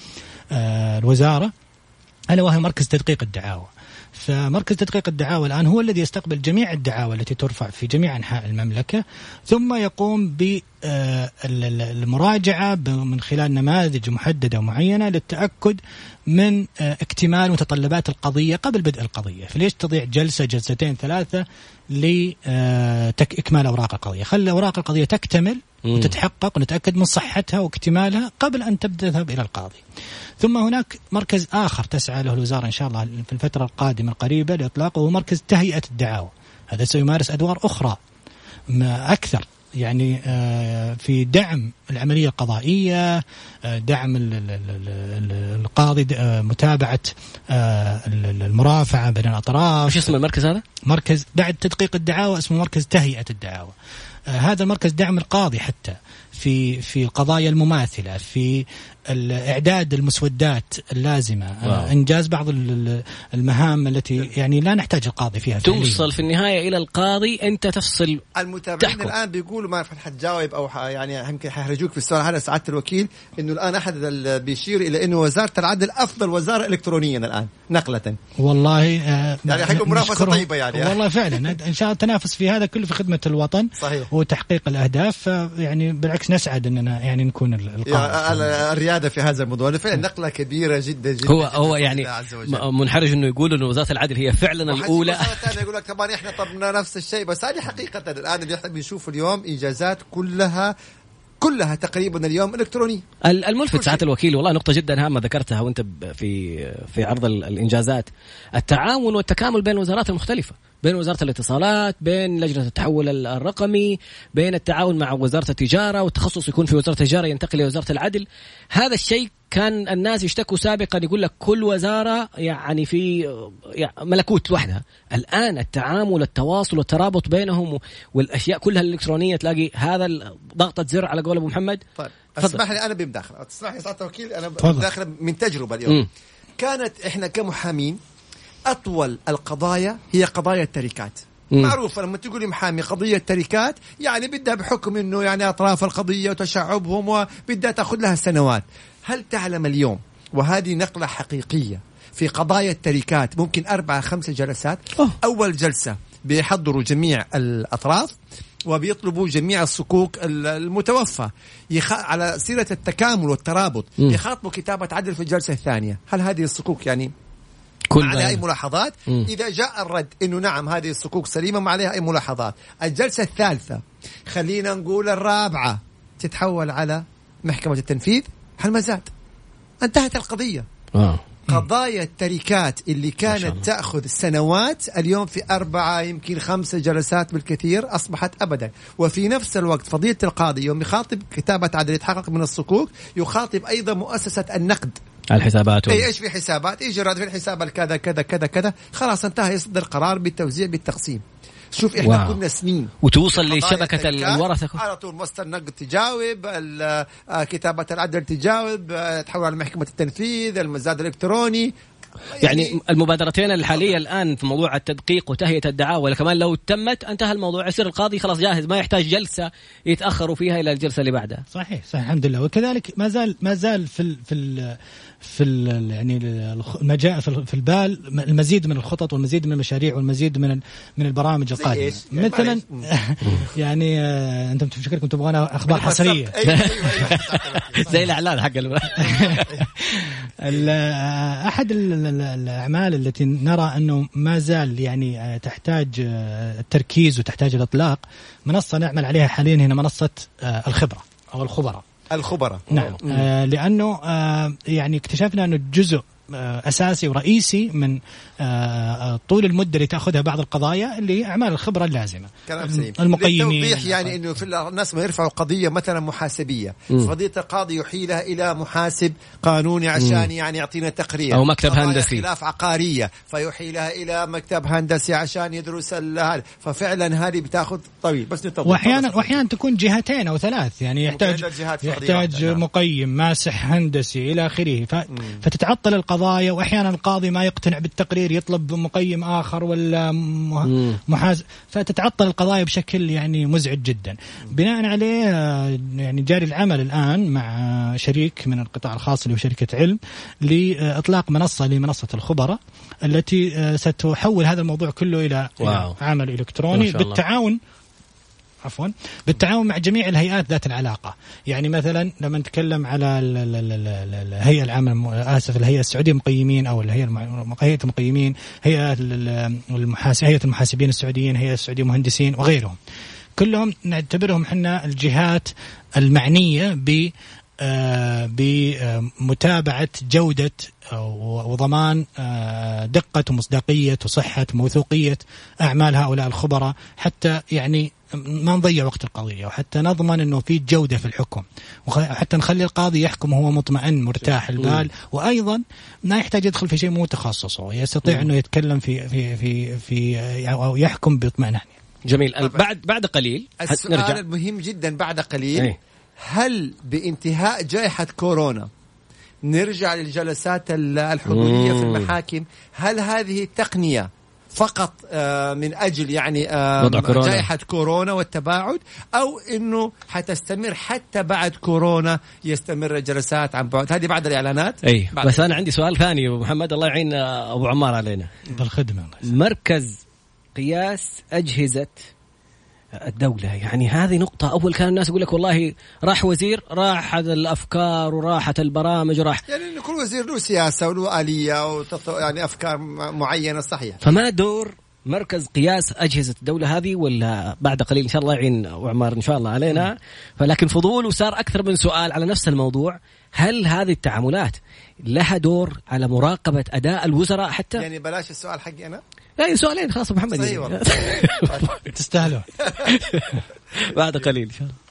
الوزارة ألا وهي مركز تدقيق الدعاوى. فمركز تدقيق الدعاوى الآن هو الذي يستقبل جميع الدعاوى التي ترفع في جميع أنحاء المملكة ثم يقوم بالمراجعة من خلال نماذج محددة ومعينة للتأكد من آه، اكتمال متطلبات القضية قبل بدء القضية. فليش تضيع جلسة جلستين ثلاثة لإكمال أوراق القضية؟ خلي أوراق القضية تكتمل وتتحقق ونتأكد من صحتها واكتمالها قبل أن تذهب إلى القاضي. ثم هناك مركز آخر تسعى له الوزارة إن شاء الله في الفترة القادمة القريبة لإطلاقه هو مركز تهيئة الدعاوى. هذا سيمارس أدوار أخرى أكثر. يعني آه، في دعم العملية القضائية دعم القاضي متابعة المرافعة بين الأطراف. وش اسم المركز هذا؟ مركز بعد تدقيق الدعاوى اسمه مركز تهيئة الدعاوى. هذا المركز دعم القاضي حتى. في في القضايا المماثلة في اعداد المسودات اللازمة. واو. إنجاز بعض المهام التي يعني لا نحتاج القاضي فيها توصل في النهاية إلى القاضي أنت تفصل. المتابعين تحكم. الآن بيقولوا ما حتجاوب أو يعني يمكن حيحرجوك في السؤال هذا سعادة الوكيل إنه الآن أحد بيشير إلى إنه وزارة العدل أفضل وزارة الكترونيا الآن نقلة. والله آه يعني حيكون منافسة طيبة يعني. والله فعلا. إن شاء الله التنافس في هذا كله في خدمة الوطن صحيح. وتحقيق الأهداف يعني بالعكس نسعد أننا يعني نكون القاضي الريادة في هذا الموضوع. فعلا نقلة كبيرة جدا جدا هو هو يعني منحرج إنه يقول إنه وزارة العدل هي فعلا الأولى. يقول لك طبعا إحنا طبنا نفس الشيء. بس هذه حقيقة. الآن اللي إحنا بنشوف اليوم انجازات كلها كلها تقريبا اليوم إلكترونية. الملفت سعاده الوكيل والله نقطة جدا هامة ذكرتها وأنت في في عرض الإنجازات. التعاون والتكامل بين الوزارات المختلفه بين وزارة الاتصالات بين لجنة التحول الرقمي بين التعاون مع وزارة التجارة والتخصص يكون في وزارة التجارة ينتقل لوزاره العدل. هذا الشيء كان الناس يشتكوا سابقا يقول لك كل وزارة يعني في يعني ملكوت لوحدها الآن التعامل التواصل والترابط بينهم والأشياء كلها الإلكترونية تلاقي هذا ضغطة زر على قول أبو محمد. طيب اسمح لي أنا بمداخلة. تسمح لي سعاده الوكيل أنا بمداخلة من تجربة اليوم. م. كانت إحنا كمحامين أطول القضايا هي قضايا التركات. معروفة لما تقولي محامي قضية تركات يعني بدها بحكم إنه يعني أطراف القضية وتشعبهم وبدها تأخذ لها سنوات. هل تعلم اليوم وهذه نقلة حقيقية في قضايا التركات ممكن أربعة خمسة جلسات؟ أوه. أول جلسة بيحضروا جميع الأطراف وبيطلبوا جميع الصكوك المتوفى يخ... على سيرة التكامل والترابط م. يخاطبوا كتابة عدل في الجلسة الثانية. هل هذه الصكوك يعني كل ما عليها أي ملاحظات؟ م. إذا جاء الرد إنه نعم هذه الصكوك سليمة ما عليها أي ملاحظات. الجلسة الثالثة خلينا نقول الرابعة تتحول على محكمة التنفيذ حل انتهت القضية. آه. قضايا التركات اللي كانت تأخذ سنوات اليوم في أربعة يمكن خمسة جلسات بالكثير أصبحت أبدا. وفي نفس الوقت فضيلة القاضي يوم يخاطب كتابة عدل يتحقق من الصكوك يخاطب أيضا مؤسسة النقد. الحسابات. أي إيش في حسابات؟ يجي راد في الحساب كذا كذا كذا كذا. خلاص انتهى يصدر قرار بالتوزيع بالتقسيم. شوف إحنا واو. كنا سنين. وتوصل لشبكة الورثة. على طول مصدر النقد تجاوب آه، كتابة العدل تجاوب آه، تحول على محكمة التنفيذ المزاد الإلكتروني. يعني, يعني المبادرتين الحالية الآن في موضوع التدقيق وتهيئة الدعاوى كمان لو تمت انتهى الموضوع. يصير القاضي خلاص جاهز ما يحتاج جلسة يتأخروا فيها إلى الجلسة اللي بعدها. صحيح صحيح الحمد لله. وكذلك ما زال ما زال في ال في ال في يعني المجال في البال المزيد من الخطط والمزيد من المشاريع والمزيد من من البرامج القادمة. يعني مثلا يعني آه أنتم شكلكم تبغون أخبار حصرية. أيوة، أيوة، أيوة. زي الإعلان حق أحد الأعمال التي نرى أنه ما زال يعني آه، تحتاج آه، التركيز وتحتاج الإطلاق منصة نعمل عليها حاليا هنا منصة آه، الخبرة أو الخبراء. الخبراء. نعم. آه لأنه آه يعني اكتشفنا أنه جزء أساسي ورئيسي من آه، آه، طول المدة اللي تأخذها بعض القضايا اللي أعمال الخبرة اللازمة. كلام سليم. المقيمين. للتوضيح يعني إنه في الناس ما يرفعوا قضية مثلا محاسبية. قضيه القاضي يحيلها إلى محاسب قانوني عشان يعني يعطينا تقرير. أو مكتب هندسي. خلاف عقارية. فيحيلها إلى مكتب هندسي عشان يدرس هذا. ففعلا هذه بتاخذ طويل. بس نتوضح واحيانا واحيانا تكون جهتين أو ثلاث. يعني يحتاج يحتاج نعم. مقيم ماسح هندسي إلى آخره. فتتعطل القضية القضايا وأحيانا القاضي ما يقتنع بالتقرير يطلب مقيم آخر ولا محاز. فتتعطل القضايا بشكل يعني مزعج جدا. بناء عليه آه، يعني جاري العمل الآن مع شريك من القطاع الخاص اللي هو شركة علم لإطلاق منصة لمنصة الخبراء التي آه، ستحول هذا الموضوع كله إلى واو. عمل إلكتروني بالتعاون عفوا بالتعاون مع جميع الهيئات ذات العلاقة. يعني مثلا لما نتكلم على الهيئة العامة آسف الهيئة السعودية المقيمين أو الهيئة هيئة المقيمين هيئة هيئة المحاسبين السعوديين هيئة السعودية المهندسين وغيرهم. كلهم نعتبرهم إحنا الجهات المعنية ب آه، بمتابعة جودة وضمان آه، دقة ومصداقية وصحة وموثوقية أعمال هؤلاء الخبراء حتى يعني ما نضيع وقت القضية وحتى نضمن أنه في جودة في الحكم. وحتى نخلي القاضي يحكم وهو مطمئن مرتاح البال. وأيضا ما يحتاج يدخل في شيء مو تخصصه يستطيع أنه يتكلم في في في في أو يحكم باطمئنان. جميل. بعد بعد قليل. السؤال نرجع. المهم جدا بعد قليل. إيه؟ هل بانتهاء جائحة كورونا نرجع للجلسات الحضورية في المحاكم؟ هل هذه التقنية فقط آه، من أجل يعني آه، كورونا. جائحة كورونا والتباعد أو إنه حتستمر حتى بعد كورونا يستمر الجلسات عن بعد. هذه بعد الإعلانات. أي. بس أنا عندي سؤال ثاني أبو محمد الله يعين أبو عمار علينا. بالخدمة. مركز قياس أجهزة الدولة. يعني هذه نقطة أول كان الناس يقول لك والله راح وزير راحت الأفكار وراحت البرامج راح يعني كل وزير له سياسة وله آلية. يعني أفكار معينة صحيح. فما دور مركز قياس أجهزة الدولة هذه ولا بعد قليل إن شاء الله يعين وعمار إن شاء الله علينا. فلكن فضول وصار أكثر من سؤال على نفس الموضوع هل هذه التعاملات لها دور على مراقبة أداء الوزراء حتى؟ يعني بلاش السؤال حقي أنا. لا سؤالين خلاص محمد. صحيح والله. تستاهلوا بعد قليل. ان شاء الله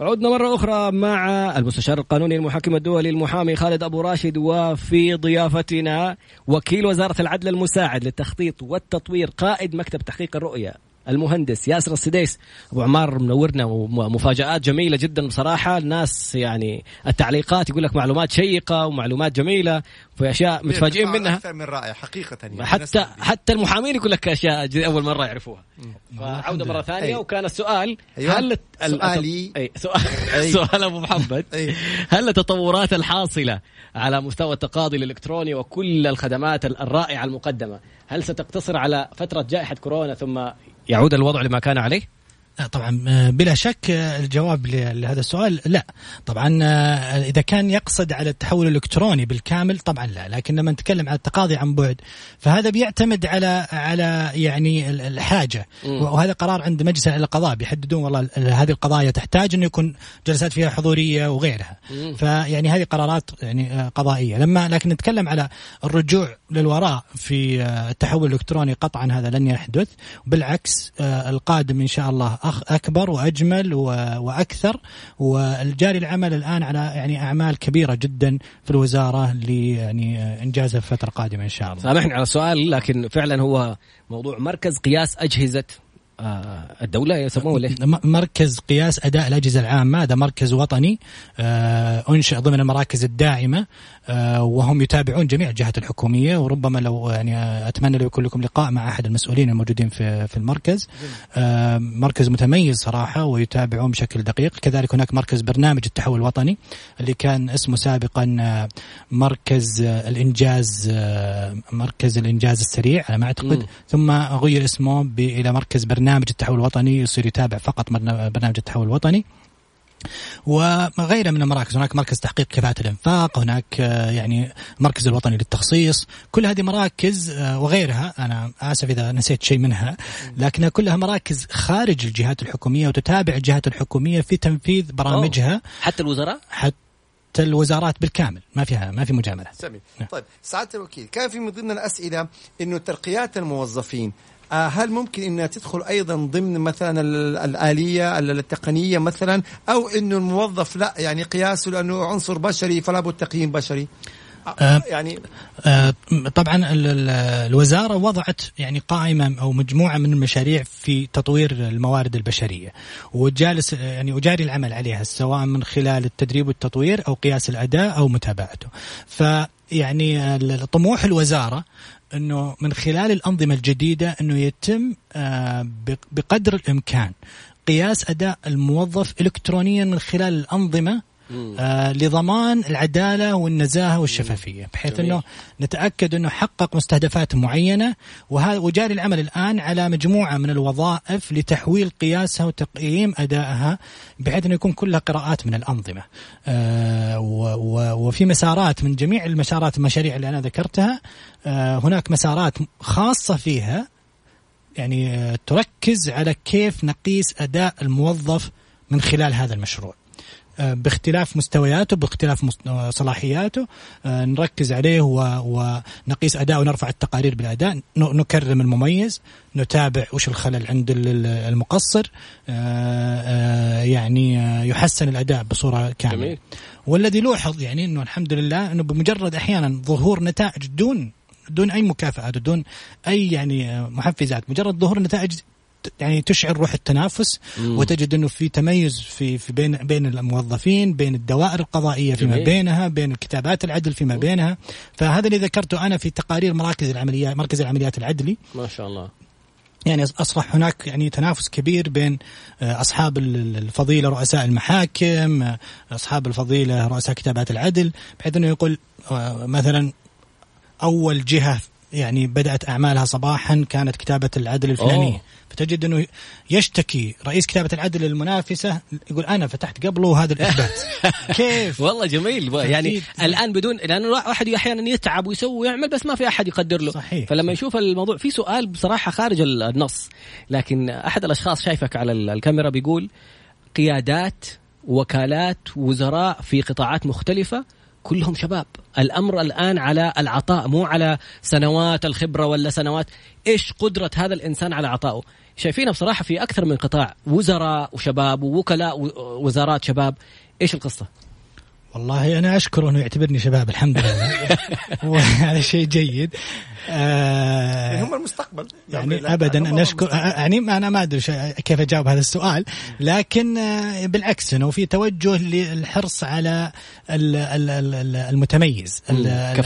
عدنا مرة أخرى مع المستشار القانوني المحاكم الدولي المحامي خالد أبو راشد وفي ضيافتنا وكيل وزارة العدل المساعد للتخطيط والتطوير قائد مكتب تحقيق الرؤية. المهندس ياسر السديس أبو عمار منورنا ومفاجآت جميلة جدا بصراحة الناس يعني التعليقات يقول لك معلومات شيقة ومعلومات جميلة في أشياء متفاجئين منها أكثر من رائع حقيقة يعني حتى حتى المحامين يقول لك أشياء أول مرة يعرفوها عوده مرة ثانية أي. وكان السؤال أيوة. هل سؤالي أي. سؤال أي. سؤال أبو محمد أي. هل التطورات الحاصلة على مستوى التقاضي الإلكتروني وكل الخدمات الرائعة المقدمة هل ستقتصر على فترة جائحة كورونا ثم يعود الوضع لما كان عليه؟ طبعا آه، بلا شك آه، الجواب لهذا السؤال لا. طبعا آه، إذا كان يقصد على التحول الإلكتروني بالكامل طبعا لا. لكن لما نتكلم عن التقاضي عن بعد فهذا بيعتمد على على يعني الحاجة. وهذا قرار عند مجلس القضاء بيحددون والله هذه القضايا تحتاج انه يكون جلسات فيها حضورية وغيرها. فيعني هذه قرارات يعني قضائية. لما لكن نتكلم على الرجوع للوراء في التحول الإلكتروني قطعا هذا لن يحدث. بالعكس القادم إن شاء الله أكبر وأجمل وأكثر والجاري العمل الآن على يعني أعمال كبيرة جدا في الوزارة ل يعني انجازها في الفترة القادمة إن شاء الله. سامحني على السؤال لكن فعلا هو موضوع مركز قياس أجهزة الدولة يسموه ليه؟ مركز قياس أداء الأجهزة العامة هذا مركز وطني آه، أنشئ ضمن المراكز الداعمة آه، وهم يتابعون جميع الجهات الحكومية وربما لو يعني أتمنى لو يكون لكم لقاء مع أحد المسؤولين الموجودين في في المركز مركز متميز صراحة ويتابعون بشكل دقيق كذلك هناك مركز برنامج التحول الوطني اللي كان اسمه سابقا مركز الإنجاز مركز الإنجاز السريع على ما أعتقد. ثم غير اسمه إلى مركز برنامج برنامج التحول الوطني يصير يتابع فقط برنامج التحول الوطني وغيرها من المراكز هناك مركز تحقيق كفاءة الإنفاق هناك آه، يعني مركز الوطني للتخصيص كل هذه مراكز آه، وغيرها أنا آسف إذا نسيت شيء منها لكنها كلها مراكز خارج الجهات الحكومية وتتابع الجهات الحكومية في تنفيذ برامجها أوه. حتى الوزراء حتى الوزارات بالكامل ما فيها ما في مجاملة. سمي. نعم. طيب سعادة الوكيل كان في من ضمن الأسئلة إنه ترقيات الموظفين هل ممكن إنها تدخل أيضا ضمن مثلا الآلية التقنية مثلا؟ أو إنه الموظف لا يعني قياسه لأنه عنصر بشري فلا بد تقييم بشري؟ آه يعني آه طبعا الوزارة وضعت يعني قائمة أو مجموعة من المشاريع في تطوير الموارد البشرية. وجالس يعني وجاري العمل عليها سواء من خلال التدريب والتطوير أو قياس الأداء أو متابعته. ف يعني طموح الوزارة إنه من خلال الأنظمة الجديدة إنه يتم آه، بقدر الإمكان قياس أداء الموظف الكترونيا من خلال الأنظمة آه لضمان العدالة والنزاهة والشفافية بحيث إنه نتأكد إنه حقق مستهدفات معينة وجاري العمل الآن على مجموعة من الوظائف لتحويل قياسها وتقييم أدائها بحيث إنه يكون كلها قراءات من الأنظمة. آه وفي مسارات من جميع المسارات المشاريع اللي أنا ذكرتها آه هناك مسارات خاصة فيها يعني آه، تركز على كيف نقيس أداء الموظف من خلال هذا المشروع. باختلاف مستوياته باختلاف آه، صلاحياته. آه، نركز عليه ونقيس أداء ونرفع التقارير بالأداء. نكرم المميز نتابع وش الخلل عند المقصر. يعني يحسن الأداء بصورة كاملة. جميل. والذي لوحظ يعني إنه الحمد لله إنه بمجرد أحيانا ظهور نتائج دون دون أي مكافآت ودون أي يعني محفزات مجرد ظهور نتائج يعني تشعر روح التنافس مم. وتجد إنه في تميز في في بين بين الموظفين بين الدوائر القضائية فيما جميل. بينها بين الكتابات العدل فيما بينها فهذا اللي ذكرته أنا في تقارير مراكز العمليات مركز العمليات العدلي ما شاء الله يعني أصبح هناك يعني تنافس كبير بين آه، أصحاب الفضيلة رؤساء المحاكم آه، أصحاب الفضيلة رؤساء كتابات العدل بحيث إنه يقول آه، مثلا أول جهة يعني بدأت أعمالها صباحا كانت كتابة العدل الفلانية. أوه. فتجد إنه يشتكي رئيس كتابة العدل للمنافسه يقول أنا فتحت قبله هذا الإثبات. كيف؟ والله جميل. يعني. الآن بدون لأنه الواحد أحيانا يتعب ويسوي ويعمل بس ما في أحد يقدر له. صحيح. فلما يشوف الموضوع في سؤال بصراحة خارج النص لكن أحد الأشخاص شايفك على الكاميرا بيقول قيادات وكالات وزراء في قطاعات مختلفة كلهم شباب. الأمر الآن على العطاء مو على سنوات الخبرة ولا سنوات. إيش قدرة هذا الإنسان على عطائه؟ شايفينها بصراحة في أكثر من قطاع. وزراء وشباب ووكلاء وزارات شباب. إيش القصة؟ والله أنا اشكره إنه يعتبرني شباب الحمد لله. وهذا شيء جيد. آه يعني هم المستقبل. يعني ابدا أنا اشكر يعني أنا ما أدري كيف أجاوب هذا السؤال لكن آه بالعكس إنه في توجه للحرص على المتميز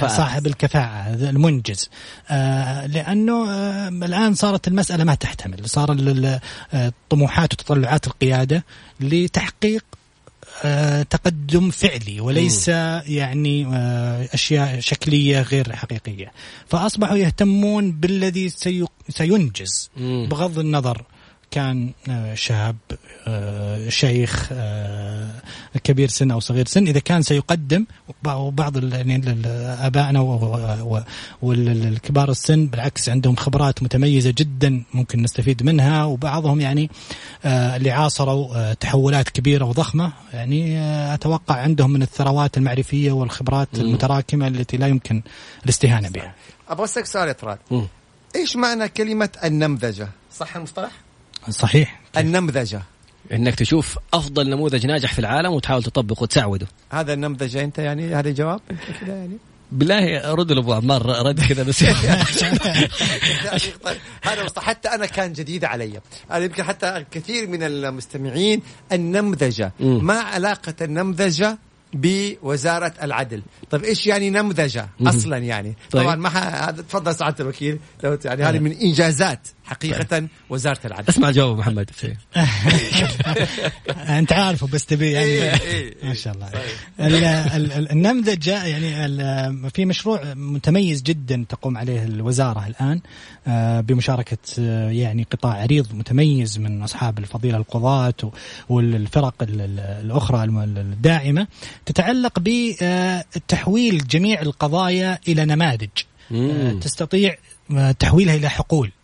صاحب الكفاءة المنجز. آه لأنه آه الآن صارت المسألة ما تحتمل صار طموحات وتطلعات القيادة لتحقيق آه، تقدم فعلي وليس م. يعني آه، أشياء شكلية غير حقيقية فأصبحوا يهتمون بالذي سينجز. بغض النظر كان آه، شاب آه، شيخ آه، كبير سن أو صغير سن إذا كان سيقدم وبعض يعني آبائنا والكبار السن بالعكس عندهم خبرات متميزة جدا ممكن نستفيد منها وبعضهم يعني اللي عاصروا تحولات كبيرة وضخمة يعني أتوقع عندهم من الثروات المعرفية والخبرات المتراكمة التي لا يمكن الاستهانة بها. أبغى أسألك سؤال يا إيش معنى كلمة النمذجة؟ صح المصطلح؟ صحيح. النمذجة. إنك تشوف أفضل نموذج ناجح في العالم وتحاول تطبقه وتسعوده هذا النمذجة أنت يعني هذا جواب؟ كذا يعني؟ بالله رد لابو عمار رد كذا بس. هذا حتى أنا كان جديد علي. هذا يمكن حتى كثير من المستمعين النمذجة. ما علاقة النمذجة بوزارة العدل؟ طيب إيش يعني نمذجة أصلا يعني؟ طيب. طبعا ما هذا تفضل سعادة الوكيل. لو يعني هذه من إنجازات. حقيقة طيب. وزارة العدل. اسمع جواب محمد. أنت عارفه بس تبي يعني إيه، إيه، ما شاء الله. طيب. النمذجه يعني في مشروع متميز جدا تقوم عليه الوزارة الآن آه، بمشاركة آه، يعني قطاع عريض متميز من أصحاب الفضيلة القضاة والفرق الأخرى الداعمة. تتعلق بتحويل جميع القضايا إلى نماذج. آه، تستطيع تحويلها إلى حقول. آه،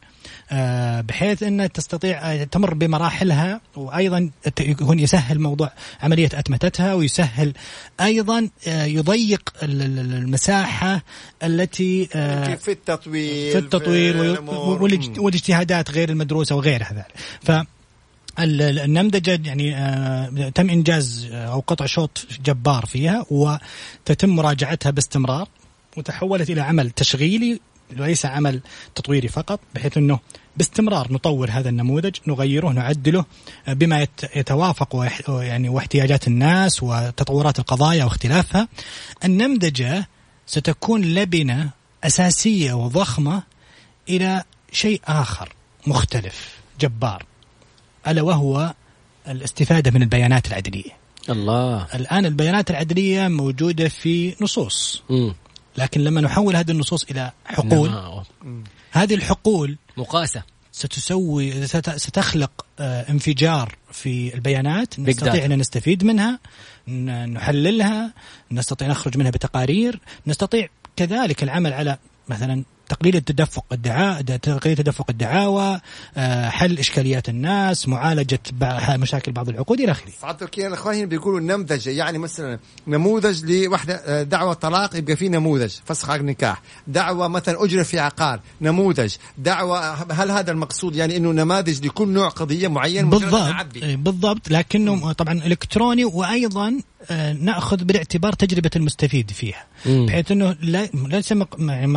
بحيث انها تستطيع تمر بمراحلها وأيضا يكون يسهل موضوع عملية أتمتتها ويسهل أيضا آه، يضيق المساحة التي في التطوير في التطوير والاجتهادات غير المدروسة وغيرها ذلك ف النمذجة يعني آه تم إنجاز أو قطع شوط جبار فيها وتتم مراجعتها باستمرار وتحولت إلى عمل تشغيلي وليس عمل تطويري فقط بحيث إنه باستمرار نطور هذا النموذج نغيره نعدله بما يتوافق يعني واحتياجات الناس وتطورات القضايا واختلافها النمذجة ستكون لبنة أساسية وضخمة إلى شيء آخر مختلف جبار ألا وهو الاستفادة من البيانات العدلية. الله الآن البيانات العدلية موجودة في نصوص مم. لكن لما نحول هذه النصوص إلى حقول. هذه الحقول مقاسة ستسوي ست- ستخلق آه، انفجار في البيانات. نستطيع أن نستفيد منها نحللها نستطيع نخرج منها بتقارير نستطيع كذلك العمل على مثلا تقليل التدفق الدعاء تقليل تدفق الدعاوى آه، حل إشكاليات الناس معالجة مشاكل بعض العقود إلى آخره. سعادة الوكيل الاخوان هنا بيقولوا نمذجة يعني مثلا نموذج لوحدة آه، دعوة طلاق يبقى في نموذج فسخ عقد نكاح. دعوة مثلا اجره في عقار نموذج. دعوة هل هذا المقصود يعني إنه نماذج لكل نوع قضية معين بالضبط. إيه، بالضبط. لكنه طبعا إلكتروني وأيضا آه، نأخذ بالاعتبار تجربة المستفيد فيها. بحيث إنه لا ليس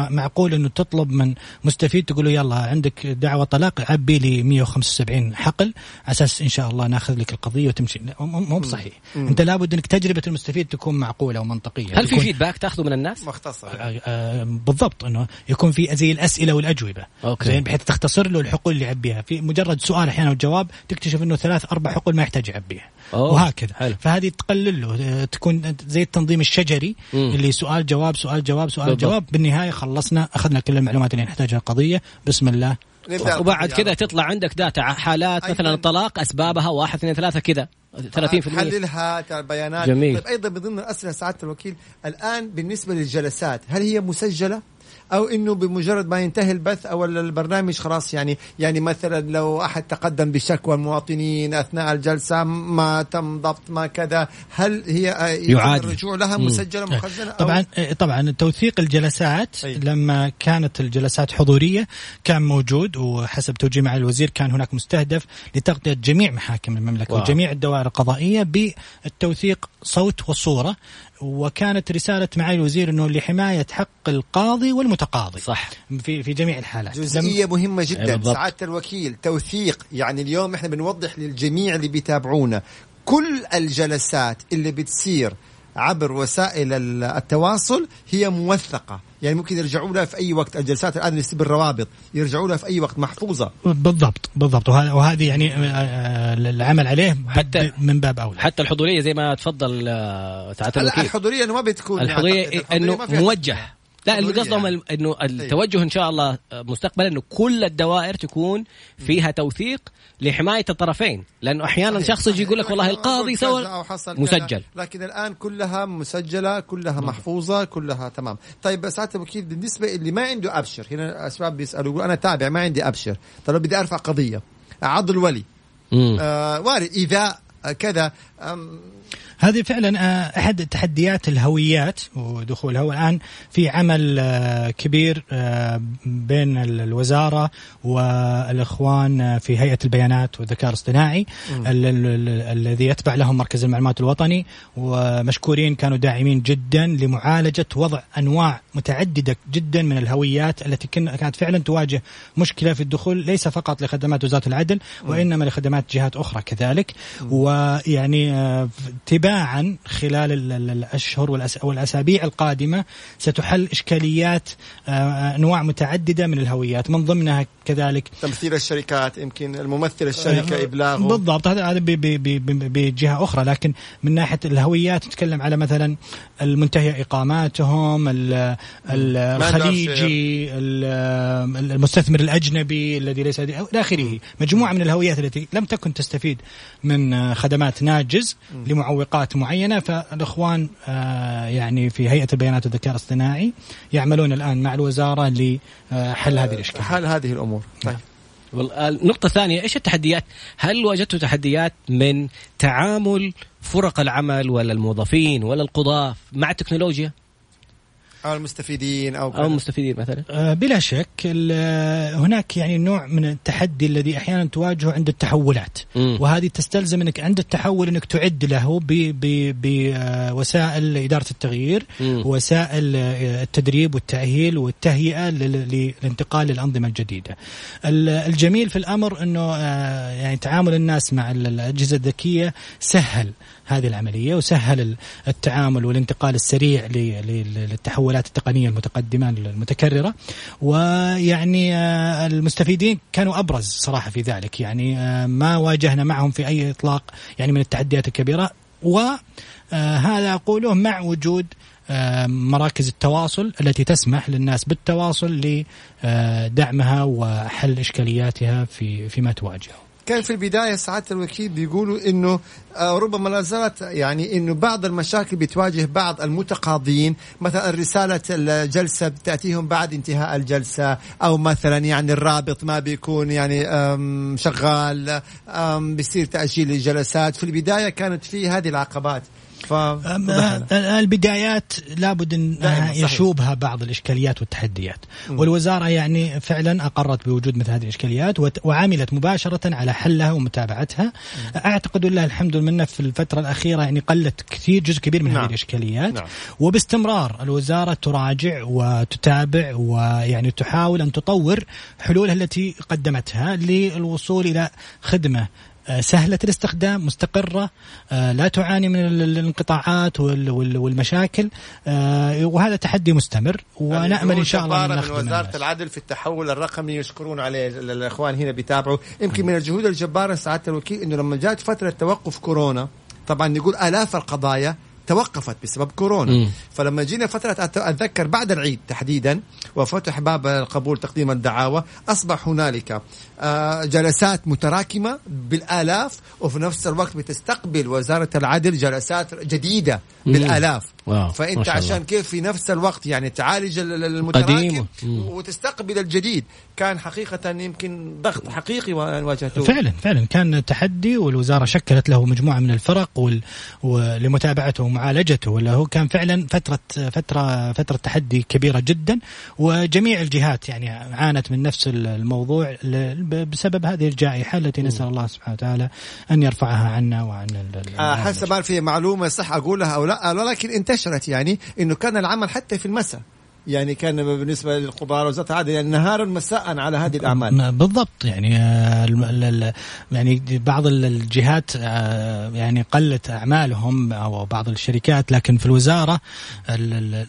معقول إنه تطلب من مستفيد تقول له يلا عندك دعوة طلاق عبي لي 175 حقل على أساس إن شاء الله ناخذ لك القضية وتمشي. مو بصحيح. أنت لابد إنك تجربة المستفيد تكون معقولة ومنطقية. هل في feedback تاخذه من الناس؟ مختصر. آه، آه، بالضبط إنه يكون في زي الأسئلة والأجوبة. okay. زين بحيث تختصر له الحقول اللي يعبيها. في مجرد سؤال أحيانا والجواب تكتشف إنه ثلاث أربع حقول ما يحتاج يعبيها. أوه، وهكذا حلو. فهذه تقلل له تكون زي التنظيم الشجري مم. اللي سؤال جواب سؤال جواب سؤال بالضبط. جواب بالنهاية خلصنا أخذنا كل المعلومات اللي نحتاجها القضية بسم الله وبعد كذا تطلع عندك داتا حالات مثلا. الطلاق أسبابها واحد اثنين ثلاثة كذا 30% حللها البيانات جميل. طيب أيضا من ضمن الاسئله سعادة الوكيل الآن بالنسبة للجلسات هل هي مسجلة أو إنه بمجرد ما ينتهي البث أو البرنامج خلاص يعني يعني مثلا لو أحد تقدم بشكوى المواطنين أثناء الجلسة ما تم ضبط ما كذا هل هي آه، يعاد. الرجوع لها مسجلة مخزنة أو طبعا آه، طبعا توثيق الجلسات أي. لما كانت الجلسات حضورية كان موجود وحسب توجيه معالي الوزير كان هناك مستهدف لتغطية جميع محاكم المملكة واو. وجميع الدوائر القضائية بالتوثيق صوت وصورة وكانت رسالة معالي الوزير إنه لحماية حق القاضي والمتقاضي. صح. في في جميع الحالات. جزئية مهمة أي جدا. بالضبط. سعادة الوكيل توثيق. يعني اليوم إحنا بنوضح للجميع اللي بيتابعونا. كل الجلسات اللي بتصير عبر وسائل ال- التواصل هي موثقة. يعني ممكن يرجعوا لها في أي وقت. الجلسات الآن اللي تصير بالروابط. يرجعوا لها في أي وقت. محفوظة. بالضبط بالضبط. وهذا وهذه يعني آه، آه، العمل عليه حتى- من باب أولى. حتى الحضورية زي ما تفضل آه، الوكيل الحضورية إنه ما بتكون الحضورية إنه موجه لا اللي قصدهم يعني. إنه التوجه إن شاء الله آه، مستقبلا إنه كل الدوائر تكون فيها توثيق لحماية الطرفين لأنه أحيانا صحيح، شخص يجي يقول لك. والله القاضي سوى. مسجل لكن الآن كلها مسجلة كلها محفوظة كلها تمام طيب سعاده الوكيل بالنسبة اللي ما عنده أبشر هنا اسباب بيسألوا يقول أنا تابع ما عندي أبشر طيب لو بدي أرفع قضية عض الولي مم. آه وارد إيذاء آه كذا هذه فعلا آه، أحد تحديات الهويات ودخولها والان في عمل آه، كبير آه، بين ال- الوزارة والإخوان في هيئة البيانات والذكاء الاصطناعي ال- ال- ال- الذي يتبع لهم مركز المعلومات الوطني. ومشكورين كانوا داعمين جدا لمعالجة وضع أنواع متعددة جدا من الهويات التي كانت فعلا تواجه مشكلة في الدخول ليس فقط لخدمات وزارة العدل وإنما لخدمات جهات أخرى كذلك. ويعني آه، تباعا خلال ال- ال- الأشهر والأس- والأسابيع القادمة ستحل إشكاليات آه، أنواع متعددة من الهويات من ضمنها كذلك تمثيل الشركات يمكن الممثل الشركة إبلاغه. بالضبط هذا هذا ب- ب- ب- ب- بجهة أخرى لكن من ناحية الهويات نتكلم على مثلا المنتهيه إقاماتهم ال- ال- الخليجي ال- المستثمر الأجنبي الذي ليس إلى آخره. مجموعة من الهويات التي لم تكن تستفيد من خدمات ناجز لمعوقات معينة فالإخوان آه، يعني في هيئة البيانات والذكاء الاصطناعي يعملون الآن مع الوزارة لحل هذه الإشكالية. حل هذه الأمور. طيب. النقطة الثانية إيش التحديات؟ هل واجهتوا تحديات من تعامل فرق العمل ولا الموظفين ولا القضاة مع التكنولوجيا؟ أو المستفيدين أو أو. المستفيدين مثلا؟ آه، بلا شك ال- هناك يعني نوع من التحدي الذي أحيانا تواجهه عند التحولات مم. وهذه تستلزم إنك عند التحول إنك تعد له بوسائل إدارة التغيير. وسائل آه، التدريب والتأهيل والتهيئة لل- للانتقال للانظمه الجديدة. ال- الجميل في الأمر إنه آه، يعني تعامل الناس مع ال- الأجهزة الذكية سهل هذه العملية وسهل التعامل والانتقال السريع للتحولات التقنية المتقدمة المتكررة. ويعني آه، المستفيدين كانوا أبرز صراحة في ذلك. يعني آه، ما واجهنا معهم في أي إطلاق يعني من التحديات الكبيرة. وهذا أقوله مع وجود مراكز التواصل التي تسمح للناس بالتواصل لدعمها وحل إشكالياتها في فيما تواجهه. كان في البداية سعاده الوكيل بيقولوا إنه آه، ربما لا زالت يعني إنه بعض المشاكل بتواجه بعض المتقاضين مثلا رسالة الجلسة بتأتيهم بعد انتهاء الجلسة أو مثلا يعني الرابط ما بيكون يعني شغال بيصير تأجيل الجلسات. في البداية كانت في هذه العقبات. ف البدايات لابد أن يشوبها بعض الإشكاليات والتحديات م. والوزارة يعني فعلا أقرت بوجود مثل هذه الإشكاليات وعملت مباشرة على حلها ومتابعتها م. أعتقد لله الحمد منه في الفترة الأخيرة يعني قلت كثير جزء كبير من نعم. هذه الإشكاليات نعم. وباستمرار الوزارة تراجع وتتابع ويعني تحاول أن تطور حلولها التي قدمتها للوصول إلى خدمة آه، سهلة الاستخدام مستقرة آه، لا تعاني من الانقطاعات والمشاكل آه، وهذا تحدي مستمر ونأمل إن شاء الله من وزارة العدل في التحول الرقمي يشكرون عليه الإخوان هنا بيتابعوا. يمكن من الجهود الجبارة سعادة الوكيل أنه لما جاءت فترة توقف كورونا طبعا نقول آلاف القضايا توقفت بسبب كورونا. مم. فلما جينا فترة أتذكر بعد العيد تحديدا وفتح باب قبول تقديم الدعاوى. أصبح هنالك آه، جلسات متراكمة بالآلاف وفي نفس الوقت بتستقبل وزارة العدل جلسات جديدة بالآلاف. واو. فأنت عشان كيف في نفس الوقت يعني تعالج المتراكم وتستقبل الجديد. كان حقيقة يمكن ضغط حقيقي واجهته. فعلا فعلا. كان تحدي والوزارة شكلت له مجموعة من الفرق وال... ولمتابعته ومعالجته. ولا هو كان فعلا فترة فترة فترة تحدي كبيرة جدا. وجميع الجهات يعني عانت من نفس الموضوع بسبب هذه الجائحة التي نسأل الله سبحانه وتعالى أن يرفعها عنا وعن آه حسب في معلومة صح أقولها أو لا ولكن انتشرت يعني إنه كان العمل حتى في المساء. يعني كان بالنسبة للقضاء وزارة العدل يعني نهارا مساء على هذه الأعمال بالضبط يعني آه، يعني بعض الجهات آه، يعني قلت أعمالهم أو بعض الشركات لكن في الوزارة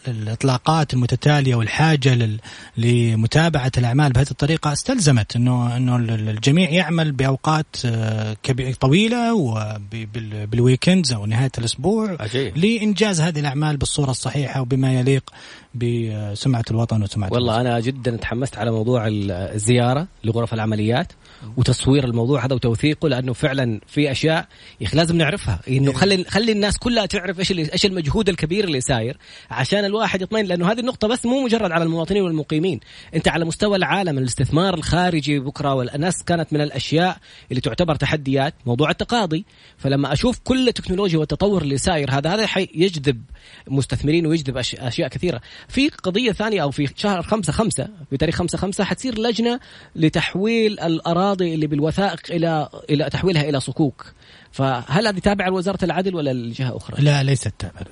الإطلاقات المتتالية والحاجة لمتابعة الأعمال بهذه الطريقة استلزمت انه إنه الجميع يعمل بأوقات آه، طويلة وبالويكندز أو نهاية الأسبوع عجيب. لإنجاز هذه الأعمال بالصورة الصحيحة وبما يليق بسمعة الوطن وسمعة والله الوطن. أنا جدا تحمست على موضوع الزيارة لغرف العمليات وتصوير الموضوع هذا وتوثيقه لأنه فعلا في أشياء يا أخي لازم نعرفها. إنه خلي خلي الناس كلها تعرف إيش إيش المجهود الكبير اللي ساير عشان الواحد يطمئن لأنه هذه النقطة بس مو مجرد على المواطنين والمقيمين. أنت على مستوى العالم الاستثمار الخارجي بكرة والناس كانت من الأشياء اللي تعتبر تحديات موضوع التقاضي. فلما أشوف كل التكنولوجيا والتطور اللي ساير هذا هذا يجذب مستثمرين ويجذب أشياء كثيرة. في قضية ثانية أو في شهر خمسة خمسة في تاريخ خمسة خمسة حتصير لجنة لتحويل الأراضي اللي بالوثائق إلى إلى تحويلها إلى صكوك. فهل هذه تابعة لوزارة العدل ولا لجهة أخرى؟ لا ليست تابعة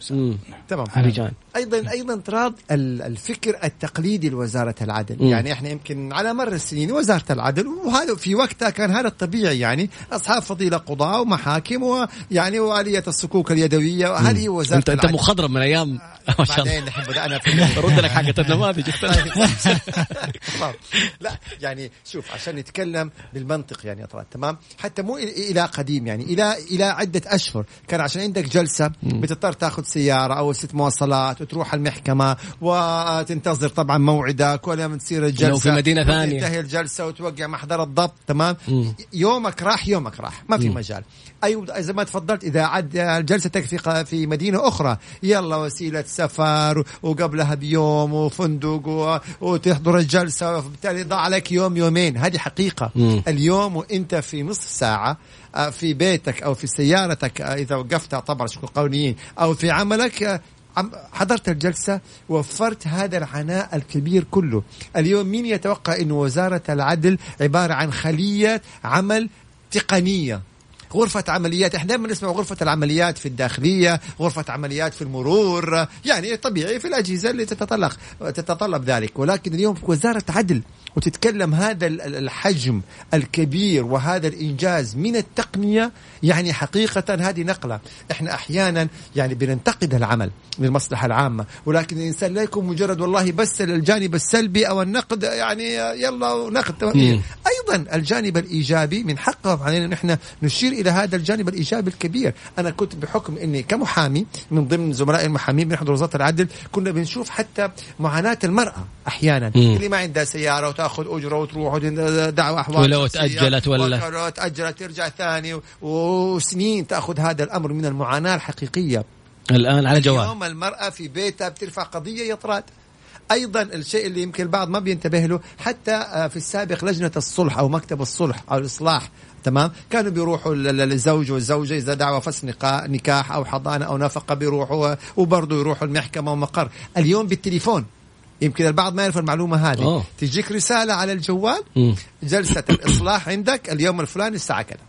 تمام. أيضا أيضا تراض الفكر التقليدي لوزارة العدل، مم. يعني إحنا يمكن على مر السنين وزارة العدل وهذا في وقتها كان هذا الطبيعي. يعني أصحاب فضيلة قضاء ومحاكم ويعني وآلية الصكوك اليدوية. وهذه وزارة انت العدل. انت مخضرم من أيام ما شاء الله. بعدين بدأنا في رد لك حقة النماذج لا يعني شوف عشان نتكلم بالمنطق يعني اطراد تمام. حتى مو إلى قديم يعني إلى إلى عدة أشهر. كان عشان عندك جلسة بتضطر تاخذ سيارة أو ست مواصلات وتروح المحكمة وتنتظر طبعا موعدك ولما تصير الجلسه لو في مدينة ثانية. تنتهي الجلسة وتوقع محضر الضبط تمام. يومك راح يومك راح. ما في. مجال. أيوه زي ما تفضلت إذا عد جلستك في في مدينة أخرى. يلا وسيلة سفر وقبلها بيوم وفندق وتحضر الجلسة وبالتالي ضاع عليك يوم يومين. هذه حقيقة. مم. اليوم وإنت في نصف ساعة آه، في بيتك أو في سيارتك آه، إذا وقفتها طبعا شكو قانونيين أو في عملك آه، حضرت الجلسة وفرت هذا العناء الكبير كله. اليوم مين يتوقع أن وزارة العدل عبارة عن خلية عمل تقنية؟ غرفة عمليات إحنا دائما نسمع غرفة العمليات في الداخلية غرفة عمليات في المرور يعني طبيعي في الأجهزة اللي تتطلب تتطلب ذلك. ولكن اليوم في وزارة عدل وتتكلم هذا الحجم الكبير وهذا الإنجاز من التقنية يعني حقيقة هذه نقلة. إحنا أحيانا يعني بننتقد العمل للمصلحة العامة ولكن الإنسان لا يكون مجرد والله بس الجانب السلبي أو النقد يعني يلا نقد. أيضا الجانب الإيجابي من حقهم علينا نحن نشير إلى هذا الجانب الإيجابي الكبير. أنا كنت بحكم أني كمحامي من ضمن زملاء المحامين بنحضر وزارة العدل كنا بنشوف حتى معاناة المرأة أحيانا. مم. اللي ما عندها سيارة وتأخذ أجرة وتروح دعوة أحوال ولو تأجلت ولا تأجلت ترجع ثاني وسنين تأخذ هذا الأمر من المعاناة الحقيقية. الآن على جوال اليوم المرأة في بيتها بترفع قضية يطراد أيضا الشيء اللي يمكن البعض ما بينتبه له حتى آه، في السابق لجنة الصلح أو مكتب الصلح أو الإصلاح تمام؟ كانوا بيروحوا للزوج والزوجة إذا دعوى فس نكاح أو حضانة أو نفقة بيروحوا وبرضه يروحوا المحكمة ومقر. اليوم بالتليفون. يمكن البعض ما يعرف المعلومة هذه. أوه. تجيك رسالة على الجوال جلسة الإصلاح عندك اليوم الفلاني الساعة كذا.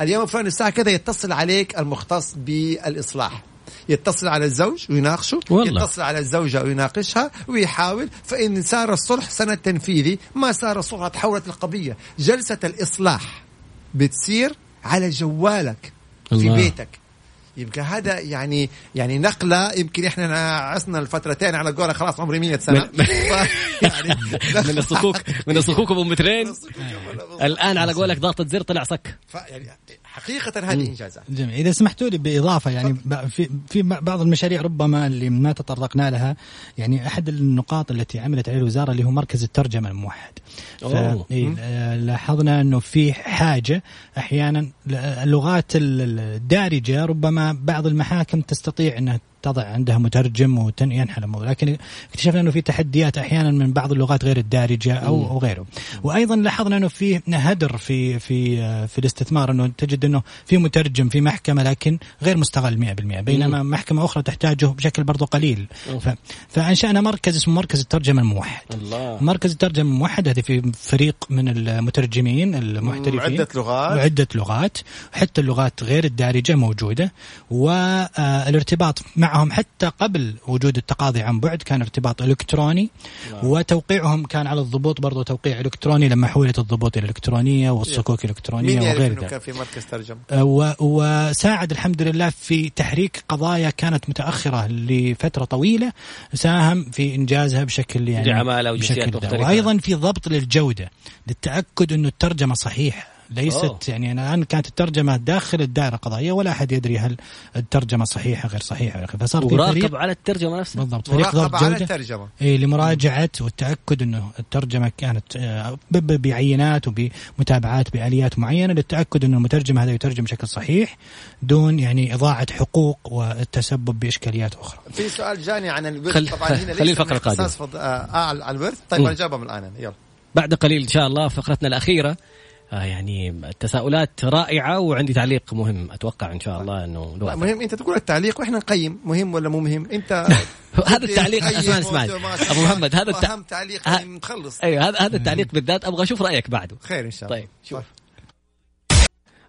اليوم الفلاني الساعة كذا يتصل عليك المختص بالإصلاح. يتصل على الزوج ويناقشه والله. يتصل على الزوجة ويناقشها ويحاول فإن صار الصلح سند تنفيذي ما صار الصلح تحولت القضية. جلسة الإصلاح بتصير على جوالك الله. في بيتك. يبقى هذا يعني يعني نقلة يمكن إحنا عصنا الفترتين على قولة خلاص عمري 100 سنة. من, يعني من الصكوك من الصكوك أبو مترين. الآن على قولك ضغطة زر طلع صك. يعني حقيقة هذه إنجازات. جميل. إذا سمحتوا لي بإضافة يعني في في بعض المشاريع ربما اللي ما تطرقنا لها يعني أحد النقاط التي عملت عليه الوزارة اللي هو مركز الترجمة الموحد. لاحظنا إنه في حاجة أحيانا اللغات الدارجة ربما بعض المحاكم تستطيع إنها تضع عندها مترجم وينحل الموضوع. لكن اكتشفنا إنه في تحديات أحيانا من بعض اللغات غير الدارجة أو أو غيره. وأيضا لاحظنا إنه في هدر في في في الاستثمار إنه تجد إنه في مترجم في محكمة لكن غير مستغل 100% بينما محكمة أخرى تحتاجه بشكل برضه قليل. ف فأنشأنا مركز اسمه مركز الترجمة الموحد. الله. مركز الترجمة الموحد هذه في فريق من المترجمين المحترفين. عدة لغات. وعدة لغات. حتى اللغات غير الدارجة موجودة. والارتباط مع معهم حتى قبل وجود التقاضي عن بعد كان ارتباط إلكتروني نعم. وتوقيعهم كان على الضبوط برضو توقيع إلكتروني لما حولت الضبوط إلى الالكترونيه والصكوك الالكترونيه وغير ذلك كان في مركز ترجمة؟ أه، وساعد الحمد لله في تحريك قضايا كانت متأخرة لفترة طويلة ساهم في إنجازها بشكل يعني عماله وجنسيات مختلفة. وأيضا في ضبط للجودة للتأكد إنه الترجمة صحيحة. ليست أوه. يعني الآن كانت الترجمة داخل الدائرة القضائية ولا أحد يدري هل الترجمة صحيحة غير صحيحة. فصار في فريق على الترجمة نفسها. بالضبط فريق ضبط على الترجمة. إيه لمراجعة والتأكد إنه الترجمة كانت آه، بعينات وبمتابعات بآليات معينة للتأكد إنه المترجم هذا يترجم بشكل صحيح دون يعني إضاعة حقوق والتسبب بإشكاليات أخرى. في سؤال جاني عن الورث. خل... طبعا هنا خلي الفقرة القادمة. آه على الورث. طيب أنا جاوبها الآن. يلا. بعد قليل إن شاء الله فقرتنا الأخيرة. آه يعني التساؤلات رائعة وعندي تعليق مهم. أتوقع إن شاء الله إنه مهم. أنت تقول التعليق وإحنا نقيم. مهم ولا مو مهم؟ أنت هذا التعليق اسمعني اسمعني أبو محمد هذا الت... اهم تعليق مخلص. أيوه هذا هذا التعليق بالذات. أبغى أشوف رأيك بعده. خير إن شاء الله. طيب شوف.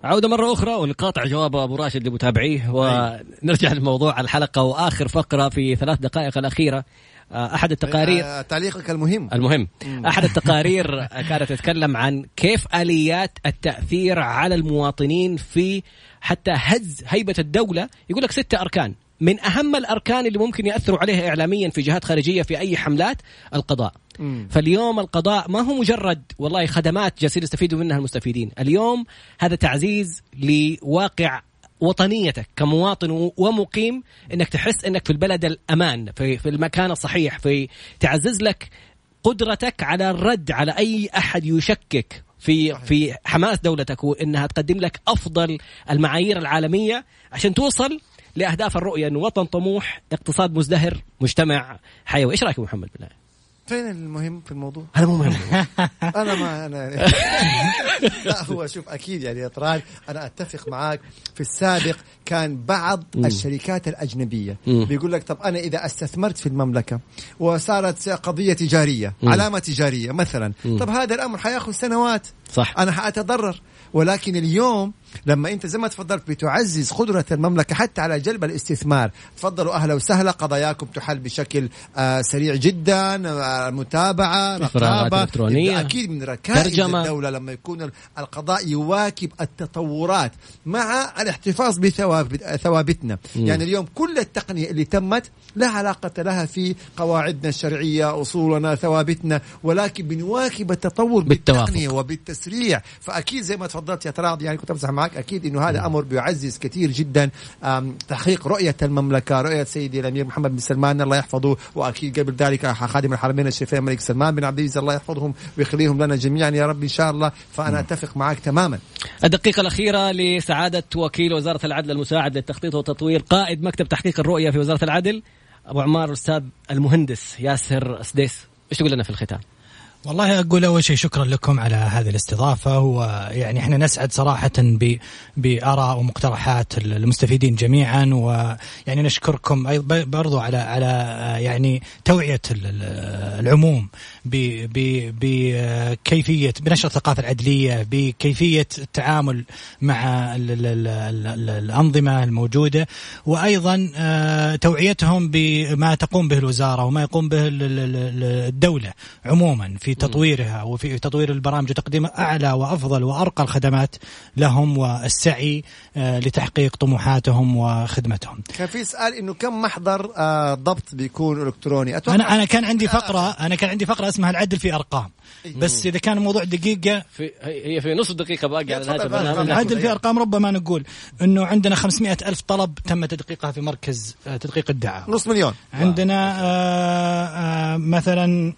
عودة مرة أخرى ولقاطع جواب أبو راشد لمتابعيه. ونرجع لموضوع الحلقة وآخر فقرة في ثلاث دقائق الأخيرة. آه، أحد التقارير آه، تعليقك المهم. المهم. أحد التقارير كانت تتكلم عن كيف آليات التأثير على المواطنين في حتى هز هيبة الدولة. يقول لك ستة أركان. من أهم الأركان اللي ممكن يأثروا عليها اعلاميا في جهات خارجية في أي حملات القضاء. مم. فاليوم القضاء ما هو مجرد والله خدمات جالسين يستفيدوا منها المستفيدين. اليوم هذا تعزيز لواقع وطنيتك كمواطن ومقيم إنك تحس إنك في البلد الأمان في, في المكان الصحيح في تعزز لك قدرتك على الرد على أي أحد يشكك في في حماس دولتك وإنها تقدم لك أفضل المعايير العالمية عشان توصل لأهداف الرؤية. انه وطن طموح اقتصاد مزدهر مجتمع حيوي. إيش رأيك محمد بالله؟ فين المهم في الموضوع؟ هذا مو مهم. أنا ما أنا لا هو شوف أكيد يعني يا طراد أنا أتفق معاك. في السابق كان بعض الشركات الأجنبية بيقول لك طب أنا إذا استثمرت في المملكة وصارت قضية تجارية علامة تجارية مثلا طب هذا الأمر حياخذ سنوات. صح. أنا حأتضرر. ولكن اليوم لما انت زي ما تفضلت بتعزز قدرة المملكة حتى على جلب الاستثمار. تفضلوا أهلا وسهلا قضاياكم تحل بشكل آه سريع جدا آه متابعة رقابة. إلكترونية. أكيد من ركائز ترجمة. الدولة لما يكون القضاء يواكب التطورات مع الاحتفاظ بثوابت ثوابتنا. يعني اليوم كل التقنية اللي تمت لا علاقة لها في قواعدنا الشرعية أصولنا ثوابتنا ولكن بنواكب التطور بالتوافق. بالتقنية وبالتسريع. فأكيد زي ما تفضلت يا تراضي يعني كنت امزح معك. أكيد إنه هذا أمر بيعزز كثير جدا تحقيق رؤية المملكة رؤية سيدي الأمير محمد بن سلمان الله يحفظه. وأكيد قبل ذلك خادم الحرمين الشريفين الملك سلمان بن عبد العزيز الله يحفظهم ويخليهم لنا جميعا. يا رب إن شاء الله فأنا أتفق معك تماما. الدقيقة الأخيرة لسعادة وكيل وزارة العدل المساعد للتخطيط والتطوير قائد مكتب تحقيق الرؤية في وزارة العدل أبو عمار الأستاذ المهندس ياسر سديس إيش تقول لنا في الختام؟ والله أقول أول شيء شكرا لكم على هذه الاستضافة ويعني إحنا نسعد صراحة بآراء ومقترحات المستفيدين جميعا ويعني نشكركم برضو على على يعني توعية ال- ال- العموم. بكيفية بنشر الثقافة العدلية بكيفية التعامل مع ال- ال- ال- ال- ال- الأنظمة الموجودة وأيضا آه، توعيتهم بما تقوم به الوزارة وما يقوم به ال- ال- ال- الدولة عموما في تطويرها وفي تطوير البرامج وتقديم أعلى وأفضل وأرقى الخدمات لهم والسعي آه، لتحقيق طموحاتهم وخدمتهم. كان في سؤال إنه كم محضر آه ضبط بيكون إلكتروني أتوقع أنا أنا كان عندي فقره أنا كان عندي فقرة اسمها العدل في أرقام. بس إذا كان الموضوع دقيقة في هي في نص دقيقة باقي على البرنامج تفضل. العدل في أرقام ربما نقول إنه عندنا 500 ألف طلب تم تدقيقها في مركز آه، تدقيق الدعاوى نص مليون. عندنا آه، آه، مثلا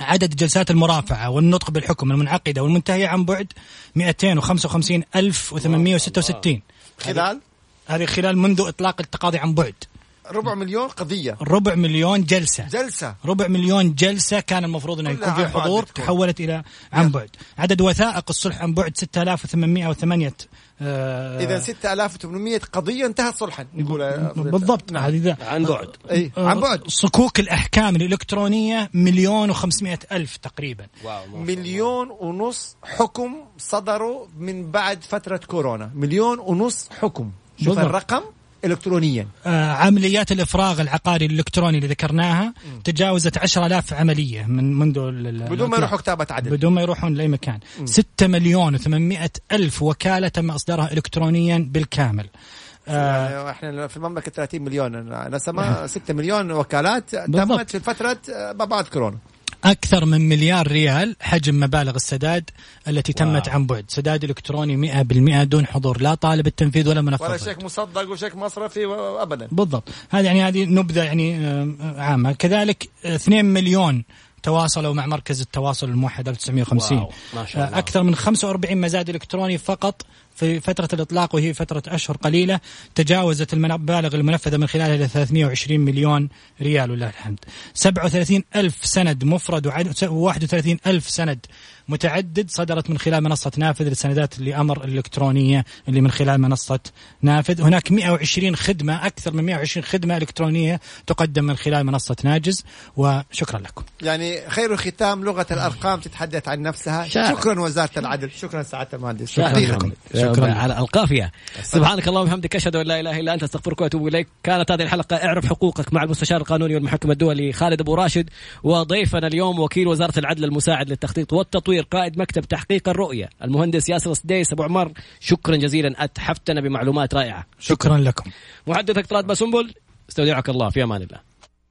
عدد جلسات المرافعة والنطق بالحكم المنعقدة والمنتهية عن بعد 255866 خلال؟ هذه خلال منذ إطلاق التقاضي عن بعد. ربع مليون قضية. ربع مليون جلسة. جلسة. ربع مليون جلسة كان المفروض أنه كلها يكون بعد حضور. تحولت إلى عن بعد. عدد وثائق الصلح عن بعد 6808 آه، إذا 6800 قضية انتهت صلحا. يقول بالضبط. نعم. هذه. عن بعد. إي عن بعد. صكوك الأحكام الإلكترونية مليون وخمسمائة ألف تقريبا. مليون ونص حكم صدروا من بعد فترة كورونا. مليون ونص حكم. شوف بالضبط. الرقم. إلكترونيا. آه، عمليات الإفراغ العقاري الإلكتروني اللي ذكرناها تجاوزت 10000 عملية من منذ بدون ما. يروحوا كتابة عدل بدون ما يروحون لأي مكان. 6 مليون و800 ألف وكالة تم إصدارها إلكترونيا بالكامل. آه، إحنا في المملكة 30 مليون. نسمة 6 مليون وكالات. تمت في فترة آه، بعد كورونا. أكثر من مليار ريال حجم مبالغ السداد التي تمت واو. عن بعد سداد إلكتروني 100% دون حضور لا طالب التنفيذ ولا منفذ ولا. شيك مصدق وشيك مصرفي ابدا بالضبط هذه يعني هذه نبذة يعني آه، عامة كذلك آه، 2 مليون تواصلوا مع مركز التواصل الموحد 1950 واو، ما شاء الله. آه، أكثر من 45 مزاد إلكتروني فقط في فترة الإطلاق وهي فترة أشهر قليلة تجاوزت المبالغ المنفذة من خلالها إلى 320 مليون ريال ولله الحمد. 37 ألف سند مفرد و31 ألف سند متعدد صدرت من خلال منصة نافذ للسندات الأمر الإلكترونية اللي من خلال منصة نافذ. هناك 120 خدمة أكثر من 120 خدمة إلكترونية تقدم من خلال منصة ناجز وشكرا لكم. يعني خير الختام لغة الأرقام تتحدث عن نفسها. شكرا وزارة العدل. شكرا سعادة المهندس. شكرا شكرا لكم. شكراً. شكرا على القافية. سبحانك اللهم وبحمدك أشهد أن لا إله إلا أنت أستغفرك وأتوب إليك. كانت هذه الحلقة اعرف حقوقك مع المستشار القانوني والمحكم الدولي خالد أبو راشد. وضيفنا اليوم وكيل وزارة العدل المساعد للتخطيط والتطوير قائد مكتب تحقيق الرؤية. المهندس ياسر سديس أبو عمر شكرا جزيلا. أتحفتنا بمعلومات رائعة. شكرا لكم. محدثك طلال بسنبل استودعك الله في أمان الله.